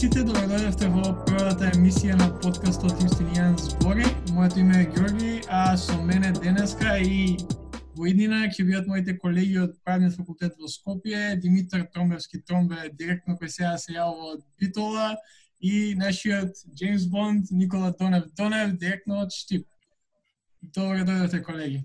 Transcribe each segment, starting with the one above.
сите, добро дојдовте во првата емисија на подкастот Јустинијан збори. Моето име е Ѓорги, а со мене денеска и во иднина ќе бидат моите колеги од Правниот факултет во Скопје, Димитар Тромбевски Тромбе, директно кој сега се јава од Битола, и нашиот Джеймс Бонд Никола Донев Донев, директно од Штип. Добро дојдовте, колеги.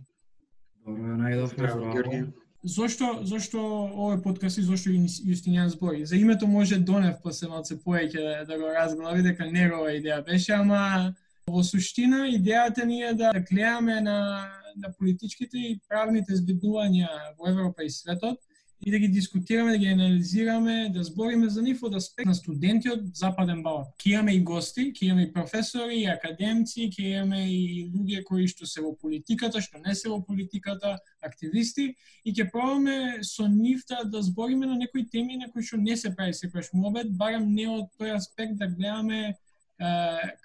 Добро најдовме, здраво зошто зошто овој подкаст и зошто Јустинијан збори? За името може Донев после малце поеќе да, да го разглави да дека негова идеја беше, ама во суштина идејата ни е да, да гледаме на на политичките и правните збиднувања во Европа и светот и да ги дискутираме, да ги анализираме, да збориме за нив од аспект на студенти од Западен Балкан. Ке имаме и гости, ке имаме и професори, и академци, ке имаме и луѓе кои што се во политиката, што не се во политиката, активисти, и ќе пробаме со нив да, да збориме на некои теми на кои што не се прави секојаш мобет, барам не од тој аспект да гледаме е,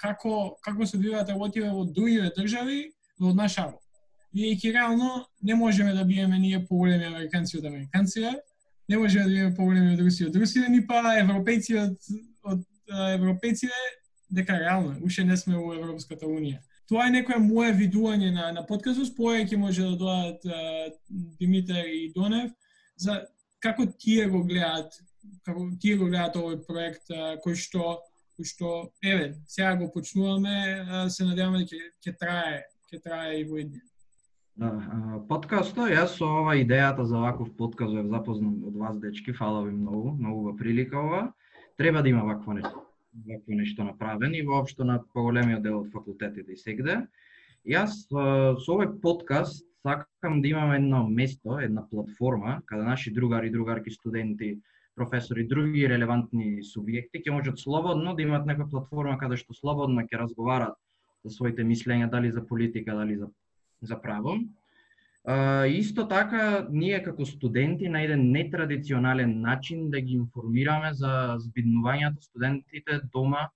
како, како се одвиваат да работите во другите држави, но од наша работа бидејќи реално не можеме да биеме ние поголеми американци од американците, не можеме да биеме поголеми од руси од русите, ни па европејци од, од европејците, дека реално, уште не сме во Европската Унија. Тоа е некоја моја видување на, на подкастот, поеќе може да доадат Димитар и Донев, за како тие го гледаат, како тие го гледаат овој проект а, кој што кој што еве сега го почнуваме, а, се надеваме дека ќе трае, ќе трае и во иднина. Да, подкастот, јас со ова идејата за ваков подкаст е запознам од вас, дечки, фала ви многу, многу прилика ова. Треба да има вакво нешто, вакво нешто направено и воопшто на поголемиот дел од факултетите и сегде. Јас со овој подкаст сакам да имам едно место, една платформа, каде наши другари, другарки, студенти, професори, други релевантни субјекти ќе можат слободно да имаат некоја платформа каде што слободно ќе разговарат за своите мислења, дали за политика, дали за за право. Исто така, ние како студенти на еден нетрадиционален начин да ги информираме за збиднувањето студентите дома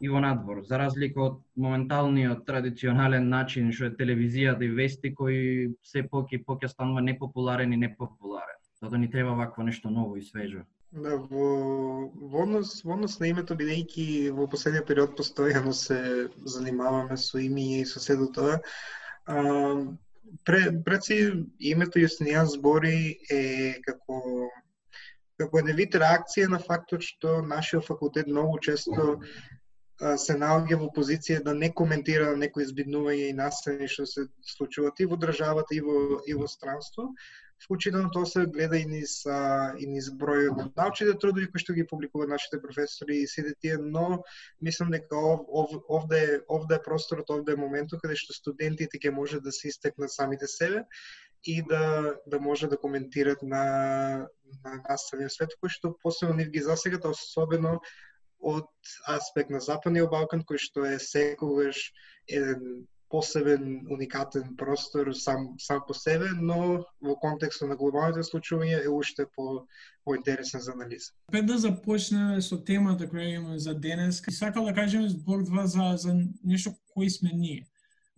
и во надвор, за разлика од моменталниот традиционален начин што е телевизијата и вести кои се поќе поќе станува непопуларен и непопуларен. Затоа да ни треба вакво нешто ново и свежо. Да, во, во, однос, во однос на името, бидејќи во последниот период постојано се занимаваме со имиња и со седо тоа, пред, пред си името Јустинијан збори е како како еден вид реакција на фактот што нашиот факултет многу често се наоѓа во позиција да не коментира некои збиднувања и настани што се случуваат и во државата и во и во странство, Вклучително тоа се гледа и низ, а, и низ бројот на научните трудови кои што ги публикуваат нашите професори и сите тие, но мислам дека ов, ов, овде, овде е просторот, овде е моментот каде што студентите ќе може да се истекнат самите себе и да, да може да коментират на, на наставниот свет, кој што посебно нив ги засегат, особено од аспект на Западниот Балкан, кој што е секогаш еден посебен, уникатен простор сам, сам по себе, но во контекстот на глобалните случувања е уште по поинтересен за анализа. Пред да започнеме со темата која имаме за денес, сакал да кажеме збор два за, за нешто кои сме ние.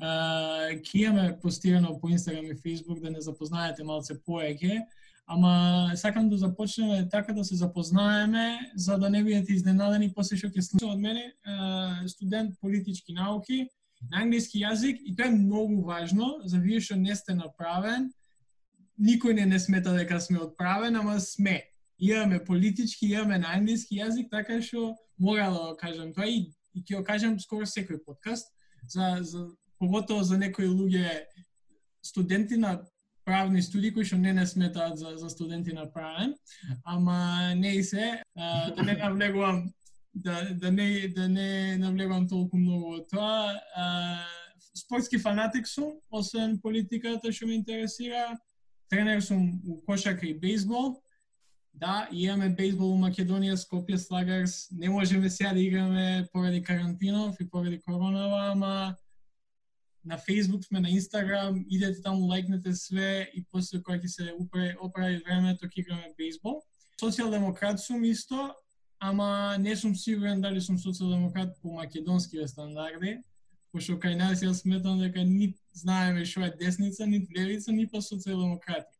Uh, ке имаме постирано по Инстаграм и Фейсбук да не запознаете малце поеќе, ама сакам да започнеме така да се запознаеме за да не бидете изненадени после што ќе слушате од мене, uh, студент политички науки, на англиски јазик и тоа е многу важно за вие што не сте направен. Никој не не смета дека сме отправен, ама сме. Имаме политички, имаме на англиски јазик, така што мора да кажам тоа и, и ќе го кажам скоро секој подкаст за, за поготово за некои луѓе студенти на правни студии кои што не не сметаат за, за студенти на правен, ама не и се, а, да не навлегувам да, да не да не навлегам толку многу во тоа. А, спортски фанатик сум, освен политиката што ме интересира. Тренер сум у кошака и бейсбол. Да, имаме бейсбол у Македонија, Скопје Слагарс. Не можеме сега да играме поради карантинов и поради коронава, ама на Facebook сме, на Instagram, идете таму, лайкнете све и после кога ќе се оправи времето ќе играме бейсбол. Социјалдемократ сум исто, ама не сум сигурен дали сум социјалдемократ по македонските да стандарди, пошто кај нас јас сметам дека ни знаеме што е десница, ни левица, ни па социјалдемократи.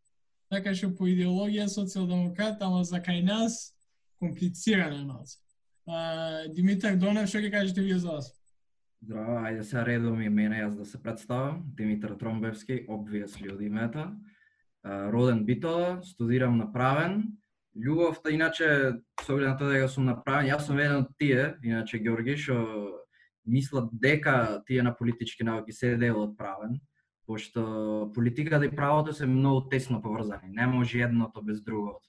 Така што по идеологија социјалдемократ, ама за кај нас комплицирано е малце. Димитар Донев, што ќе кажете вие за вас? Здраво, ајде се редом и мене јас да се представам. Димитар Тромбевски, обвијас од името. Роден Битола, студирам направен. Љубовта, иначе, со оглед на тоа дека сум направен, јас сум еден од тие, иначе Георги, што мислат дека тие на политички науки се дел од правен, пошто политиката и правото се многу тесно поврзани. Не може едното без другото.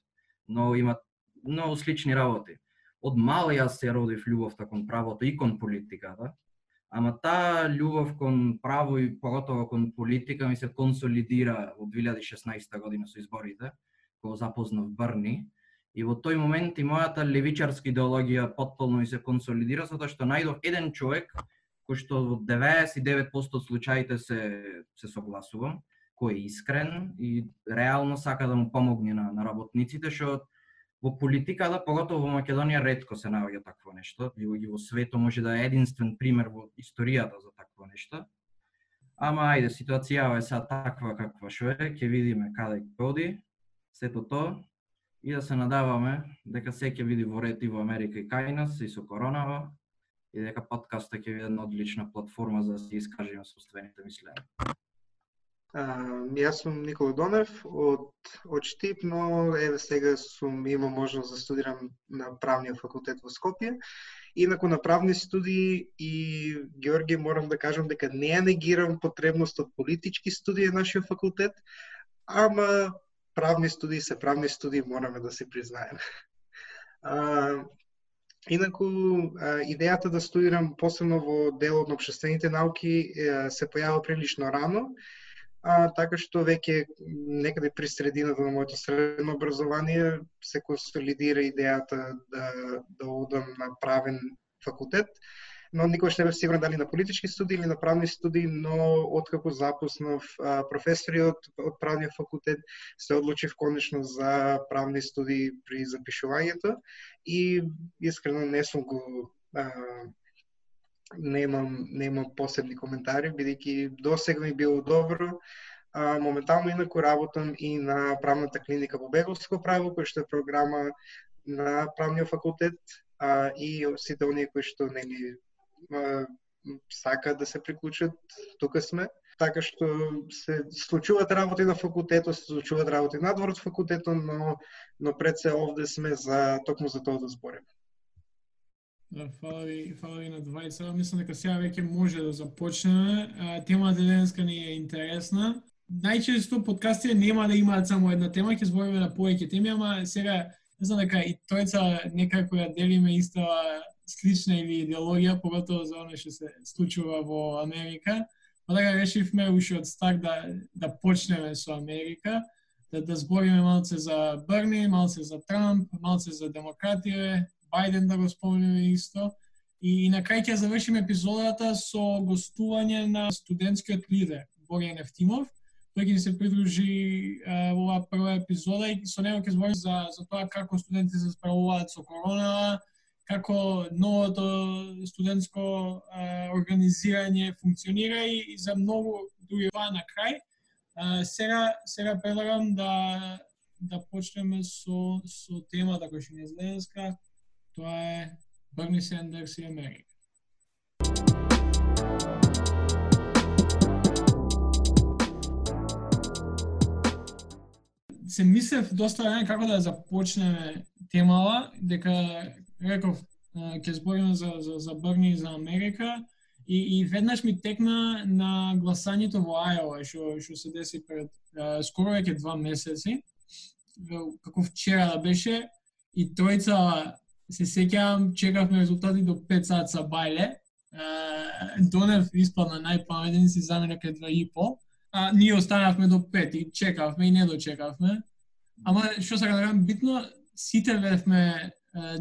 Но имат многу слични работи. Од мал јас се родив љубовта кон правото и кон политиката, Ама таа љубов кон право и поготово кон политика ми се консолидира во 2016 година со изборите, го запознав Брни. И во тој момент и мојата левичарска идеологија потполно и се консолидира, затоа што најдов еден човек кој што во 99% од случаите се, се согласувам, кој е искрен и реално сака да му помогне на, на работниците, што Во политиката, поготово во Македонија, редко се наоѓа такво нешто. И во, и во свето може да е единствен пример во историјата за такво нешто. Ама ајде, ситуацијава е сега таква каква што е, ќе видиме каде ќе оди, сето тоа, и да се надаваме дека се ќе види во ред и во Америка и кај нас, и со коронава, и дека подкастот ќе биде една одлична платформа за да се искажеме собствените мислења јас сум Никола Донев од, од Штип, но еве сега сум има можност да студирам на правниот факултет во Скопје. Инаку на правни студии и Георги морам да кажам дека не ја негирам потребност од политички студии на нашиот факултет, ама правни студии се правни студии, мораме да се признаеме. А, Инаку, идејата да студирам посебно во делот на обшествените науки се појава прилично рано а, така што веќе некаде при средината на моето средно образование се консолидира идејата да, да одам на правен факултет, но никогаш не бев сигурен дали на политички студии или на правни студии, но откако запуснав професори од, од правниот факултет, се одлучив конечно за правни студии при запишувањето и искрено не сум го а, немам немам посебни коментари бидејќи досега ми било добро. А, моментално инаку работам и на правната клиника во Беговско право, која што е програма на правниот факултет а, и сите оние кои што нели сака да се приклучат, тука сме. Така што се случуваат работи на факултетот, се случуваат работи надвор од факултетот, но но пред се овде сме за токму за тоа да збориме. Да, фала ви, фала ви на двајца. Мислам дека сега веќе може да започнеме. Темата денеска ни е интересна. Најчесто подкастите нема да имаат само една тема, ќе збориме на повеќе теми, ама сега не знам дека и тојца некако ја делиме иста слична или идеологија, поготово за оно што се случува во Америка. Па така решивме уште од старт да, да почнеме со Америка, да, да збориме малце за Брни, малце за Трамп, малце за демократија, Бајден да го спомнеме исто. И, и на крај ќе завршиме епизодата со гостување на студентскиот лидер Борјан Ефтимов. Тој ќе се придружи а, во оваа прва епизода и со него ќе зборим за, за тоа како студенти се справуваат со корона, како новото студентско а, организирање функционира и, и за многу други тоа на крај. А, сега сега предлагам да да почнеме со со темата која што ни е денеска, Тоа е Берни Сендерс и Америка. Се мислев доста време како да започнеме темава, дека реков ќе збориме за, за, за Берни и за Америка, и, и веднаш ми текна на гласањето во Ајова, што што се деси пред а, скоро веќе два месеци, како вчера да беше, и тројца се сеќавам, чекавме резултати до 5 сат са бајле. Донев испадна најпаметен си замена кај 2 и пол. А, ние останавме до 5 и чекавме и не дочекавме. Ама што сакам да кажам, битно сите бевме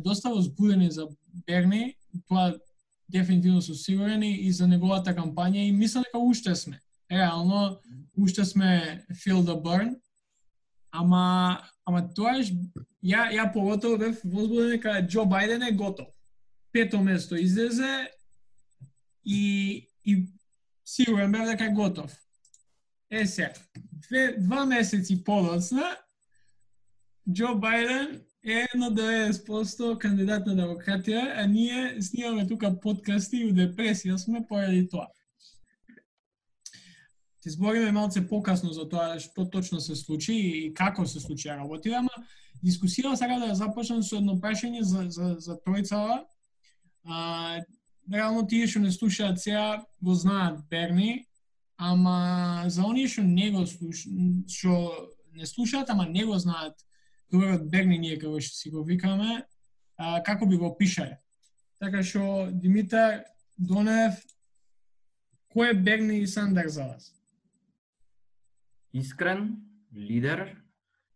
доста возбудени за Берни, тоа дефинитивно сум сигурен и за неговата кампања и мислам дека уште сме. Реално, уште сме feel the burn, ама ама тоа е ја ја поготово бев возбуден дека Џо Бајден е готов. Пето место излезе и и сигурен бев дека е готов. Е се, две, два месеци подоцна Джо Бајден е на 90% кандидат на демократија, а ние снимаме тука подкасти и у депресија сме поради тоа. Ти збориме малце покасно за тоа што точно се случи и како се случи работи, ама дискусија сега да ја започнам со едно прашање за, за, за тројцава. А, реално тие што не слушаат сега го знаат Берни, ама за оние што не го слушаат, што не слушаат, ама не го знаат доброт Берни ние како што си го викаме, а, како би го пишале. Така што Димитар Донев, кој е Берни и Сандер за вас? Искрен, лидер,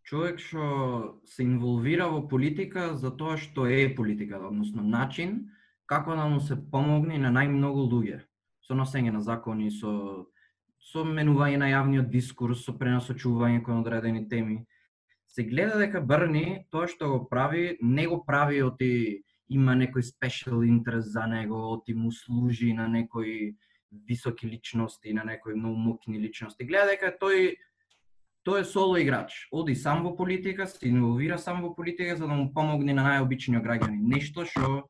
човек што се инволвира во политика за тоа што е политика, односно начин како да му се помогне на најмногу луѓе со носење на закони, со со менување на јавниот дискурс, со пренасочување кон одредени теми се гледа дека Брни тоа што го прави, не го прави оти има некој спешал интерес за него, оти му служи на некои високи личности, на некои многу мокни личности. Гледа дека тој тој е соло играч. Оди сам во политика, се инволвира сам во политика за да му помогне на најобичниот граѓани. Нешто што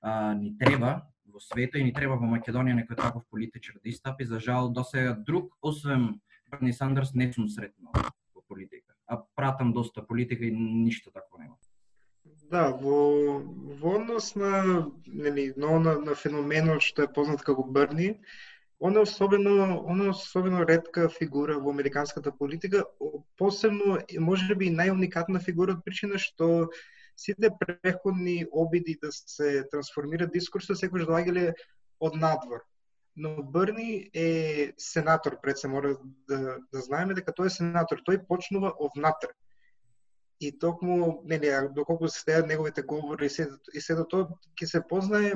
а, ни треба во света и ни треба во Македонија некој таков политичар да истапи. За жал, до сега друг, освен Берни Сандерс, не сум сретнал во политика а пратам доста политика и ништо такво нема. Да, во, во однос на, нели, но на, на феноменот што е познат како Берни, он е особено, он е особено ретка фигура во американската политика, посебно може би најуникатна фигура од причина што сите преходни обиди да се трансформира дискурсот секогаш доаѓале од надвор но Бърни е сенатор, пред се мора да, да знаеме дека тој е сенатор, тој почнува овнатре. И токму, нели, доколку се стеат неговите говори и се, и се до тоа, ќе се познае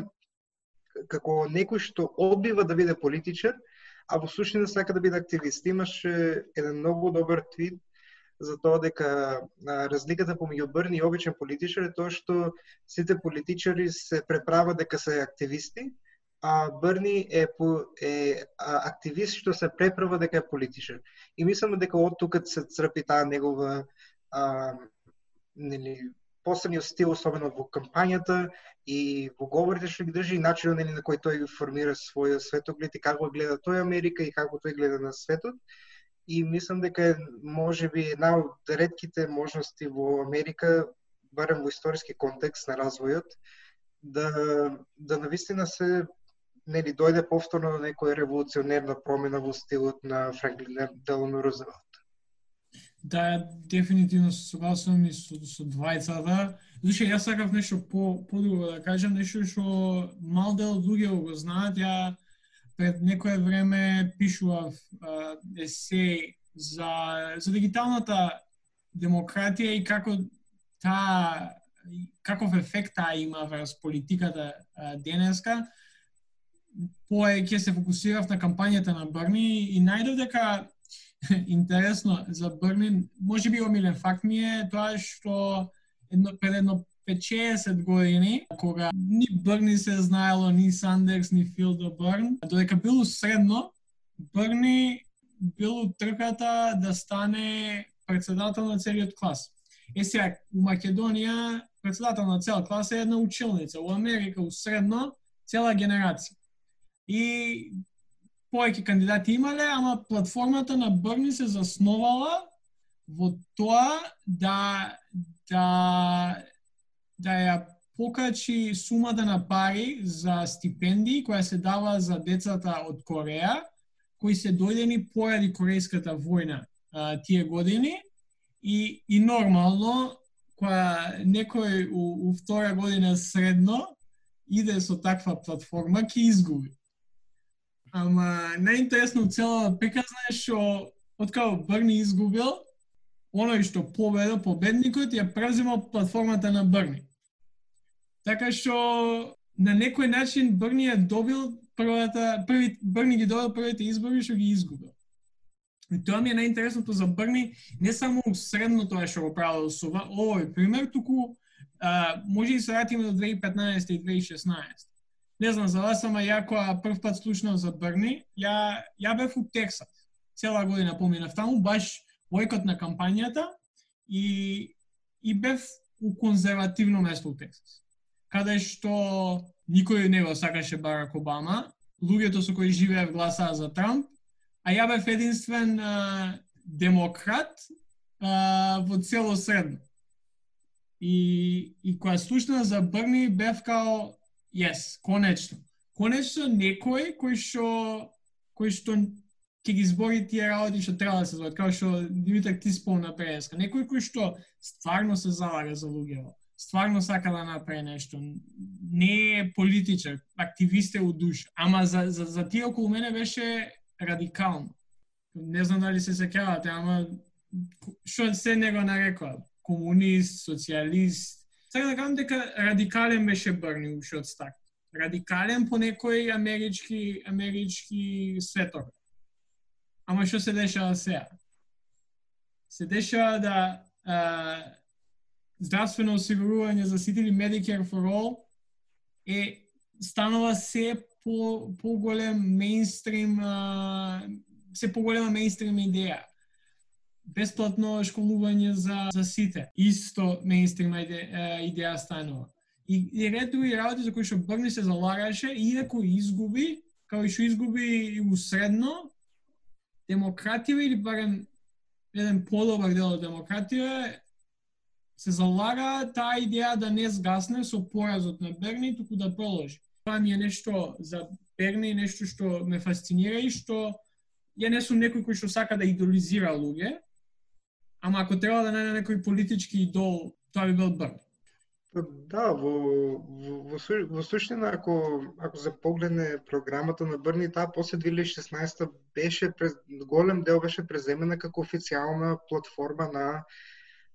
како некој што одбива да биде политичар, а во суштина сака да биде активист. Имаше еден многу добар твит за тоа дека а, разликата помеѓу Берни и обичен политичар е тоа што сите политичари се преправа дека се активисти, а Берни е, по, е а, активист што се преправа дека е политичар. И мислам дека од тука се црпи таа негова а, нели, посебниот стил, особено во кампањата и во говорите што ги држи и начинот нели, на кој тој формира својот светоглед и како гледа тој Америка и како тој гледа на светот. И мислам дека е можеби една од редките можности во Америка, барем во историски контекст на развојот, да да навистина се нели дојде повторно до некоја револуционерна промена во стилот на Франклин Делано Рузвелт. Да, дефинитивно се согласувам и со, со двајцата. Зашто јас сакав нешто по подруго да кажам, нешто што мал дел луѓе го знаат. Ја пред некое време пишував а, есеј за за дигиталната демократија и како та каков ефект таа има врз политиката а, денеска поеќе се фокусирав на кампањата на Брни и најдов дека интересно за Брни, може би омилен факт ми е тоа што едно, пред едно 5-60 години, кога ни Брни се знаело, ни Сандерс, ни Фил до да додека било средно, Брни било трката да стане председател на целиот клас. Е сега, у Македонија, председател на цел клас е една училница, у Америка, у средно, цела генерација и повеќе кандидати имале, ама платформата на Брни се засновала во тоа да да да ја покачи сумата на пари за стипендии која се дава за децата од Кореја, кои се дојдени поради Корејската војна а, тие години и, и нормално која некој у, у втора година средно иде со таква платформа, ќе изгуби. Ама најинтересно цела приказна е што откако Брни изгубил, оној што победа победникот ја преземал платформата на Брни. Така што на некој начин Брни ја добил првата први Брни ги добил првите избори што ги изгубил. И тоа ми е најинтересното за Брни, не само средно тоа што го правил да со овој пример, туку а, може и се вратиме до 2015 и 2016 не знам за вас, ама ја која прв пат слушнав за Брни, ја, ја бев у Тексас. Цела година поминав таму, баш војкот на кампањата и, и бев у конзервативно место у Тексас. Каде што никој не го сакаше Барак Обама, луѓето со кои живеев гласаа за Трамп, а ја бев единствен а, демократ а, во цело средно. И, и која слушна за Брни бев као, yes, конечно. Конечно некој кој што кој што ќе ги збори тие работи што треба да се зборат, како што Димитар ти спомна преска. Некој кој што стварно се залага за луѓето, стварно сака да направи нешто. Не е политичар, активист е у душ, ама за, за, за тие околу мене беше радикално. Не знам дали се сеќавате, ама што се него нарекува? Комунист, социјалист. Сега да кажам дека радикален беше Брни уште од старт. Радикален по некој амерички амерички светор. Ама што се дешава сега? Се дешава да а, здравствено осигурување за сите или Medicare for All е станува се по поголем мејнстрим се поголема мејнстрим идеја. Бесплатно школување за за сите. Исто мејнстрим идеја, идеја станува. И, и ред други работи за кои што Брни се залагаше, иако изгуби, као и што изгуби и усредно, демократија или барем еден подобар дел од демократија се залага таа идеја да не сгасне со поразот на Берни, туку да продолжи. Тоа ми е нешто за Берни, нешто што ме фасцинира и што ја не сум некој кој што сака да идолизира луѓе, ама ако треба да најде некој политички идол, тоа би бил Берни. Да, во, во, во, во суштина, ако, ако се погледне програмата на Брни, таа после 2016 беше, голем дел беше преземена како официјална платформа на,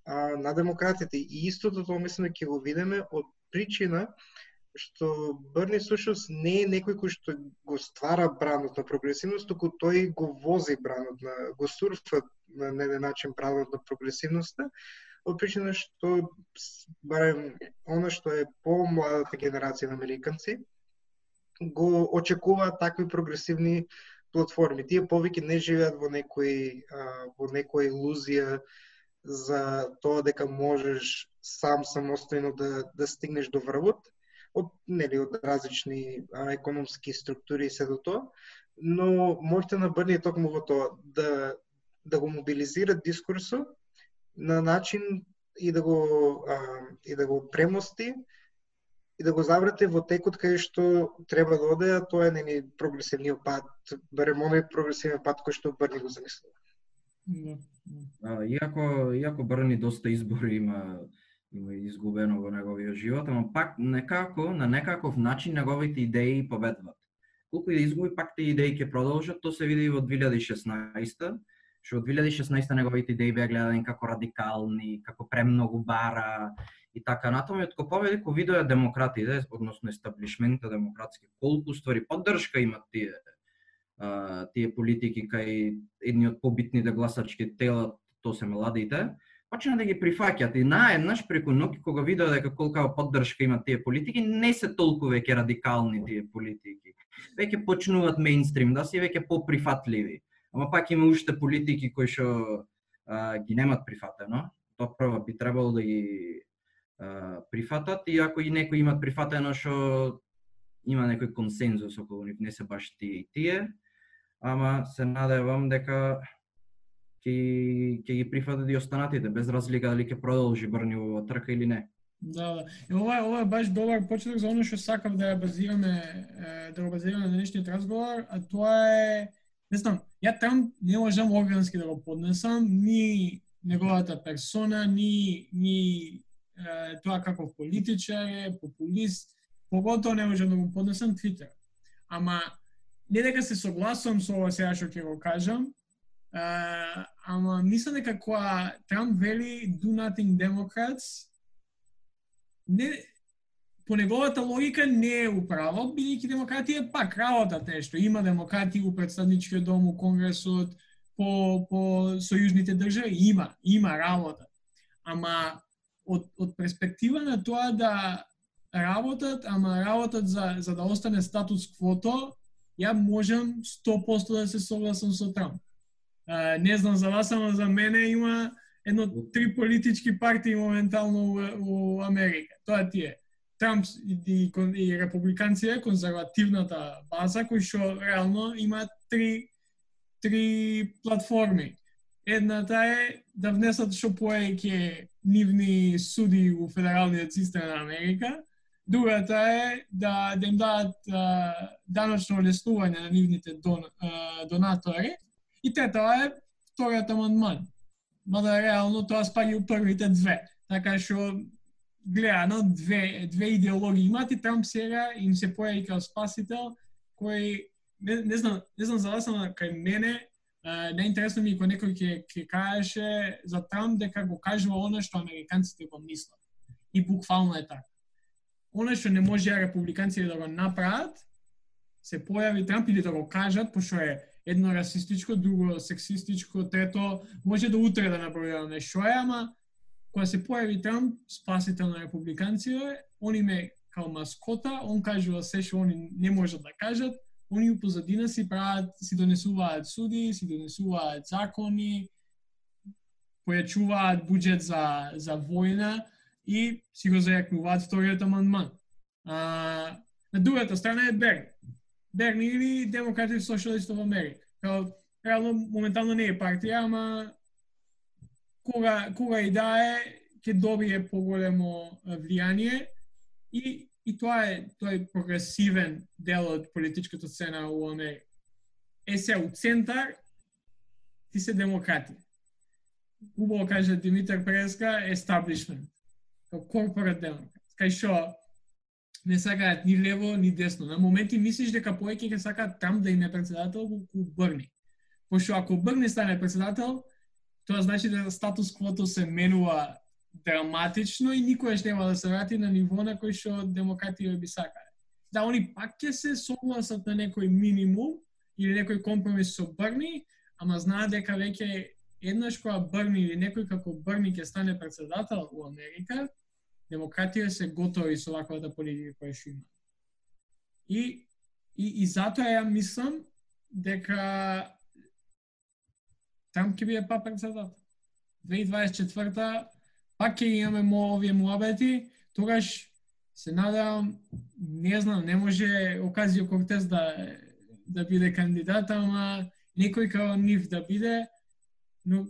на демократите. И истото тоа мислам дека ќе го видиме од причина што Брни Сушус не е некој кој што го ствара бранот на прогресивност, туку тој го вози бранот на, го сурфа на еден начин бранот на прогресивноста, од причина што барем она што е по-младата генерација на американци го очекуваат такви прогресивни платформи. Тие повеќе не живеат во некој во некоја илузија за тоа дека можеш сам самостојно да да стигнеш до врвот од нели од различни а, економски структури и се до тоа, но можете да на Брни токму во тоа да да го мобилизира дискурсот на начин и да го а, и да го премости и да го заврате во текот кај што треба да оде, а тоа е нели прогресивниот пат, барем оној прогресивен пат кој што Брни го замислува. А, иако, иако Брни доста избори има има изгубено во неговиот живот, ама пак некако, на некаков начин неговите идеи победват. Колку и да изгуби, пак те идеи ќе продолжат, тоа се види и во 2016 што од 2016 неговите идеи беа гледани како радикални, како премногу бара и така натаму, и од победи ко видоа демократите, односно естаблишментот демократски, колку ствари поддршка имат тие а, тие политики кај едни од побитните да гласачки тела, тоа се младите, почна да ги прифаќат и наеднаш преку ноќ кога видоа дека колка поддршка имат тие политики, не се толку веќе радикални тие политики. Веќе почнуваат мейнстрим, да се веќе поприфатливи ама пак има уште политики кои што ги немат прифатено. Тоа прво би требало да ги а, прифатат, ако и некои имат прифатено што има некој консензус околу нив, не се баш тие и тие, ама се надевам дека ќе ќе ги прифатат и останатите без разлика дали ќе продолжи Брни во трка или не. Да, да. И ова, ова е баш добар почеток за оно што сакав да ја базираме, да го базираме на денешниот разговор, а тоа е не знам, ја там не можам органски да го поднесам, ни неговата персона, ни, ни е, тоа како политичар е, популист, поготово не можам да го поднесам Твитер. Ама, не дека се согласувам со ова сега што ќе го кажам, а, ама мислам дека кога Трамп вели do nothing Democrats, не, по неговата логика не е управо бидејќи демократија е пак работата нешто. Има демократија у представничкиот дом, у Конгресот, по, по сојузните држави, има, има работа. Ама од, од перспектива на тоа да работат, ама работат за, за да остане статус квото, ја можам 100% да се согласам со Трамп. не знам за вас, ама за мене има едно три политички партии моментално у, Америка. Тоа ти е Трамп и, и републиканците, конзервативната база, кои што реално има три три платформи. Едната е да внесат што поеќе нивни суди у федералниот систем на Америка. Другата е да, да им дадат даночно лестување на нивните дон, а, донатори. И трета е вториот амандман. Мада реално тоа спаѓа у првите две. Така што гледано две, две идеологии имат и Трамп сега им се појави као спасител кој не, не знам, не знам за вас, ама кај мене најинтересно ми е кога некој ќе ќе кажеше за Трамп дека го кажува она што американците го мислат. И буквално е така. Оно што не може републиканците да го направат, се појави Трамп или да го кажат, пошто е едно расистичко, друго сексистичко, трето може да утре да направи нешто. Е, ама кога се појави Трамп, спасител на републиканците, они ме као маскота, он кажува се што они не можат да кажат, они у позадина си прават, си донесуваат суди, си донесуваат закони, појачуваат буџет за, за војна и си го зајакнуваат вториот амандман. А, на другата страна е Берни. Берни или Демократив Socialist во Америка. Као, реално, моментално не е партија, ама кога, кога и да е, ќе добие поголемо влијание и И тоа е тој прогресивен дел од политичката сцена во Америка. Е се у центар ти се демократи. Убаво каже Димитар Преска, establishment. Као корпорат демократ. Кај што не сакаат ни лево, ни десно. На моменти мислиш дека повеќе ќе сакаат там да им е председател колку Брни. Пошто ако Брни стане председател, тоа значи дека статус квото се менува драматично и никогаш нема да се врати на ниво на кој што демократија би сакале. Да, они пак ќе се согласат на некој минимум или некој компромис со Брни, ама знаат дека веќе еднаш кога Барни или некој како Барни ќе стане председател у Америка, демократија се готови со ваквата политика која што има. И, и, и затоа ја мислам дека там ќе биде па председател. 2024 пак ќе имаме мо овие муабети, тогаш се надевам, не знам, не може Оказио Кортес да да биде кандидат, ама некој као нив да биде, но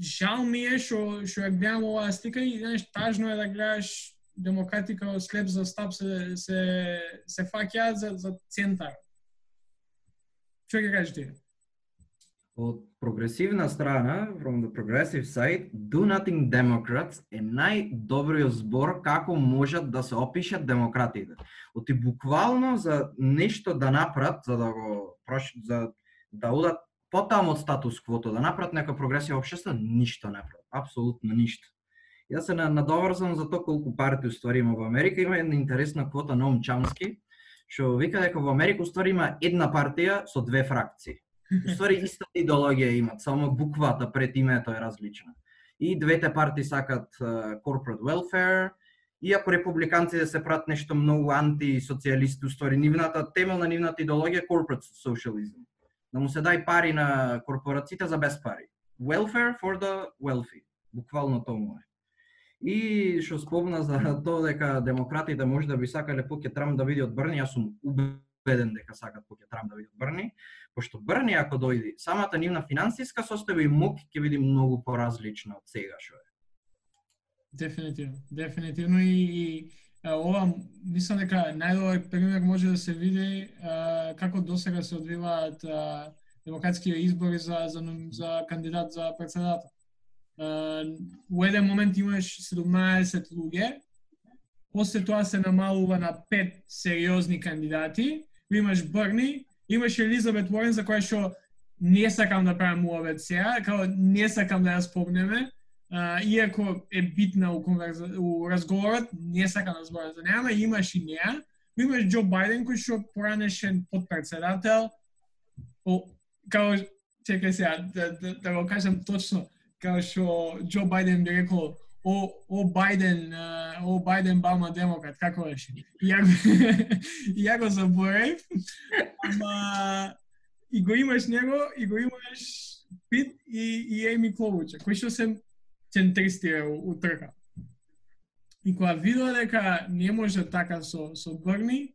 жал ми е што што ја гледам оваа слика и знаеш тажно е да гледаш демократи као слеп за стап се се се фаќаат за за центар. Што ќе кажеш ти? од прогресивна страна, from the progressive side, Do Nothing Democrats е најдобриот збор како можат да се опишат демократите. Оти буквално за нешто да направат, за да го за да одат потаму од статус квото, да направат нека прогресија општество, ништо не прават, апсолутно ништо. Јас се надоврзам за тоа колку партии уствари има во Америка, има една интересна квота на Чамски, што вика дека во Америка уствари има една партија со две фракции Ствари истата идеологија имат, само буквата пред името е различна. И двете партии сакат uh, corporate welfare, иако републиканците се прат нешто многу антисоцијалисти, ствари нивната темелна нивната идеологија corporate socialism. Да му се дај пари на корпорациите за без пари. Welfare for the wealthy. Буквално тоа е. И што спомна за тоа дека демократите може да би сакале поќе Трамп да види од Брни, јас сум убеден дека сакат поќе Трамп да види од Брни, пошто Брни ако дојди, самата нивна финансиска состојба и мок ќе биде многу поразлична од сега што е. Дефинитивно, дефинитивно и, и ова мислам дека најдобар пример може да се види а, како досега се одвиваат а, демократски избори за, за, за кандидат за председател. у еден момент имаш 17 луѓе, после тоа се намалува на 5 сериозни кандидати, имаш Брни, имаше Елизабет Уорен за која што не сакам да правам муавет сега, као не сакам да ја спомнеме, uh, иако е битна у, конверза, у разговорот, не сакам да зборам за неа, имаш и неа, Имаш Џо Бајден кој што поранешен подпредседател, о, као, чекај сега, да, да, да го кажам точно, као што Џо Бајден би рекол, о, о Бајден, о Бајден Бама демократ, како беше? Ја ја го заборев, ама и го имаш него, и го имаш Пит и, и Еми Клобуча, кои што се центристи у, у трка. И кога видоа дека не може така со, со Брни,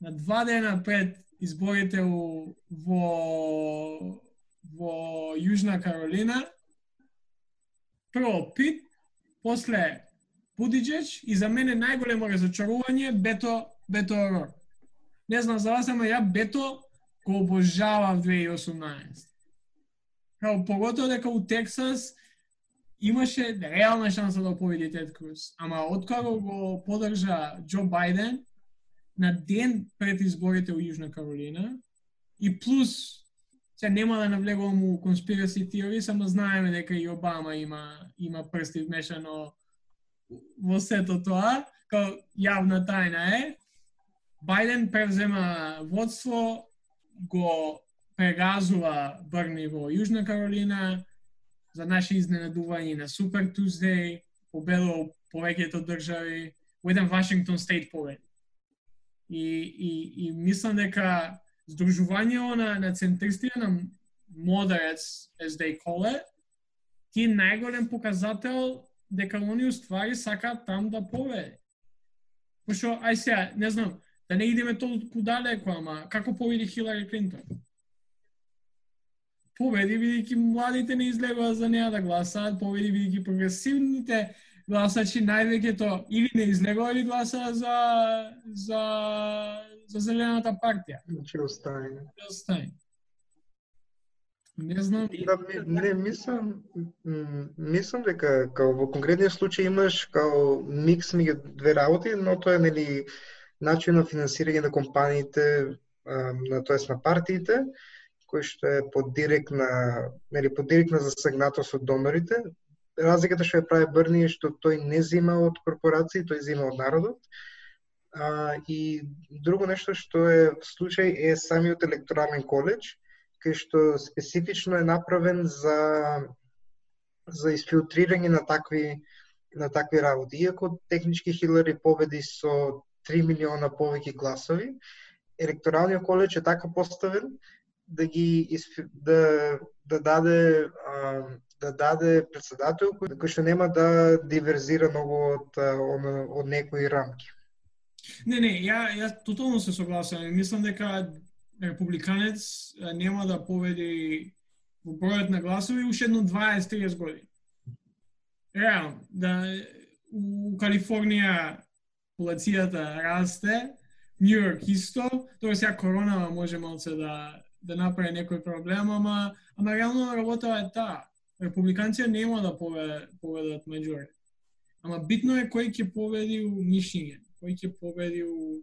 на два дена пред изборите у, во, во Јужна Каролина, прво Пит, после Будиџеч и за мене најголемо разочарување Бето Бето Рор. Не знам за вас, ама ја Бето го обожавам 2018. Као поготово дека у Тексас имаше реална шанса да победи Тед Круз. Ама откако го подржа Џо Бајден на ден пред изборите во Јужна Каролина и плюс се нема да навлегувам у конспираси теории, само знаеме дека и Обама има има прсти вмешано во сето тоа, као јавна тајна е, Бајден превзема водство, го прегазува Брни во Јужна Каролина, за наше изненадување на Супер Tuesday, победува повеќето држави, во еден Вашингтон Стейт победи. И, и, и мислам дека здружувањето на, на центристите, на moderates, as they call it, ти најголем показател дека они уствари сакаат там да победи. Пошто, ај сега, не знам, да не идеме толку далеко, ама како победи Хилари Клинтон? Победи бидејќи младите не излегува за неа да гласаат, победи бидејќи прогресивните гласачи највеќето или не излегува или гласаа за за за зелената партија. Значи остане. Остане. Не знам. Да, не, мислам, мислам дека као во конкретниот случај имаш као микс меѓу две работи, но тоа е нели начин на финансирање на компаниите, на тоест на партиите, кој што е под директна, нели под директна засегнатост од донорите. Разликата што ја прави Брни е што тој не зима од корпорации, тој зима од народот. А, и друго нешто што е случај е самиот електорален коледж, кај што специфично е направен за за изфилтрирање на такви на такви работи. Иако технички Хилари победи со 3 милиона повеќе гласови, електоралниот коледж е така поставен да ги да да даде а, да даде председател кој, кој што нема да диверзира многу од од, од некои рамки. Не, не, ја ја тотално се согласувам. Мислам дека републиканец нема да победи во бројот на гласови уште едно 20-30 години. Реално, да у Калифорнија полацијата расте, Нью Йорк исто, тоа сега корона, може малце да да направи некој проблем, ама ама реално работа е таа. Републиканците нема да победат меѓуред. Ама битно е кој ќе победи у Мишиген, кој ќе победи у,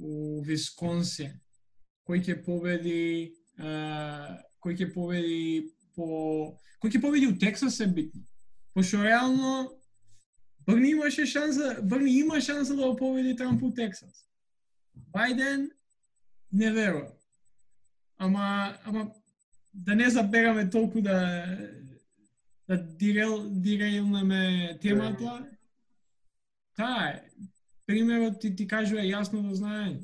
у Висконсин, кој ќе победи а, кој ќе победи по кој ќе победи у Тексас е битно. Пошто реално Брни имаше шанса, Брни има шанса да победи Трамп у Тексас. Бајден не верува. Ама ама да не забераме толку да да дирел дирелнеме темата. Таа е. Примерот ти ти кажува јасно да знае.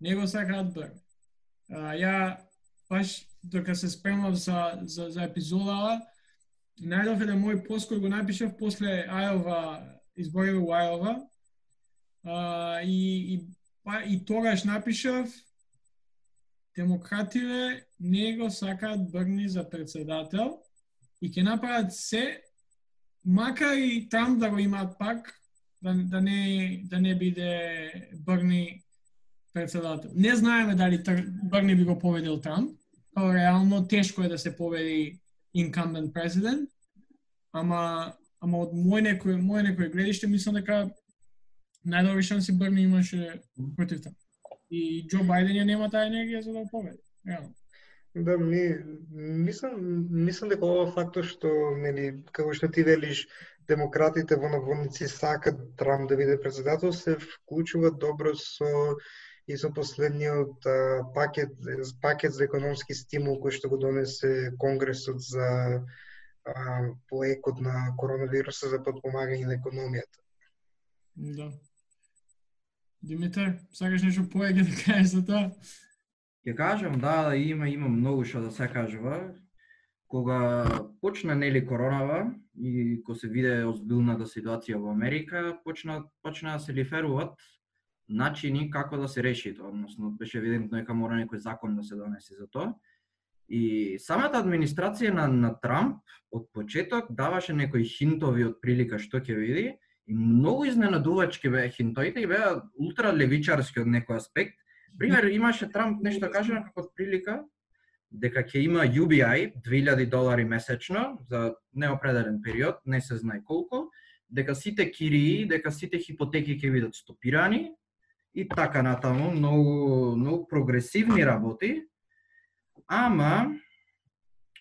Него сакаат брн. А, ја баш дока се спремав за, за, за епизодава, најдов еден мој пост кој го напишав после Ајова, изборите во Ајова, а, и, и, па, и тогаш напишав демокративе не го сакаат Брни за председател и ќе направат се, макар и там да го имаат пак, да, да, не, да не биде Брни председател. Не знаеме дали Брни би го победил Трамп, као реално тешко е да се победи incumbent president, ама ама од мој некој мој некој гледиште мислам дека најдобри шанси Брни имаше против Трамп. И Џо Бајден ја нема таа енергија за да победи. Реално. Да, ми, мислам, мислам дека ова фактор што, нели, како што ти велиш, демократите во наводници сакат Трамп да биде председател, се вклучува добро со и со последниот а, пакет пакет за економски стимул кој што го донесе Конгресот за а, поекот на коронавируса за подпомагање на економијата. Да. Димитар, сакаш нешто поеќе да кажеш за тоа? Ќе кажам, да, да, има има многу што да се кажува. кога почна нели коронава и кога се виде озбилната ситуација во Америка, почна почна да се лиферуваат начини како да се реши тоа, односно беше евидентно дека мора некој закон да се донесе за тоа. И самата администрација на, на Трамп од почеток даваше некои хинтови од прилика што ќе види и многу изненадувачки беа хинтоите и беа ултра левичарски од некој аспект. Пример, имаше Трамп нешто кажено како прилика дека ќе има UBI 2000 долари месечно за неопределен период, не се знае колку, дека сите кирии, дека сите хипотеки ќе бидат стопирани и така натаму, многу многу прогресивни работи Ама,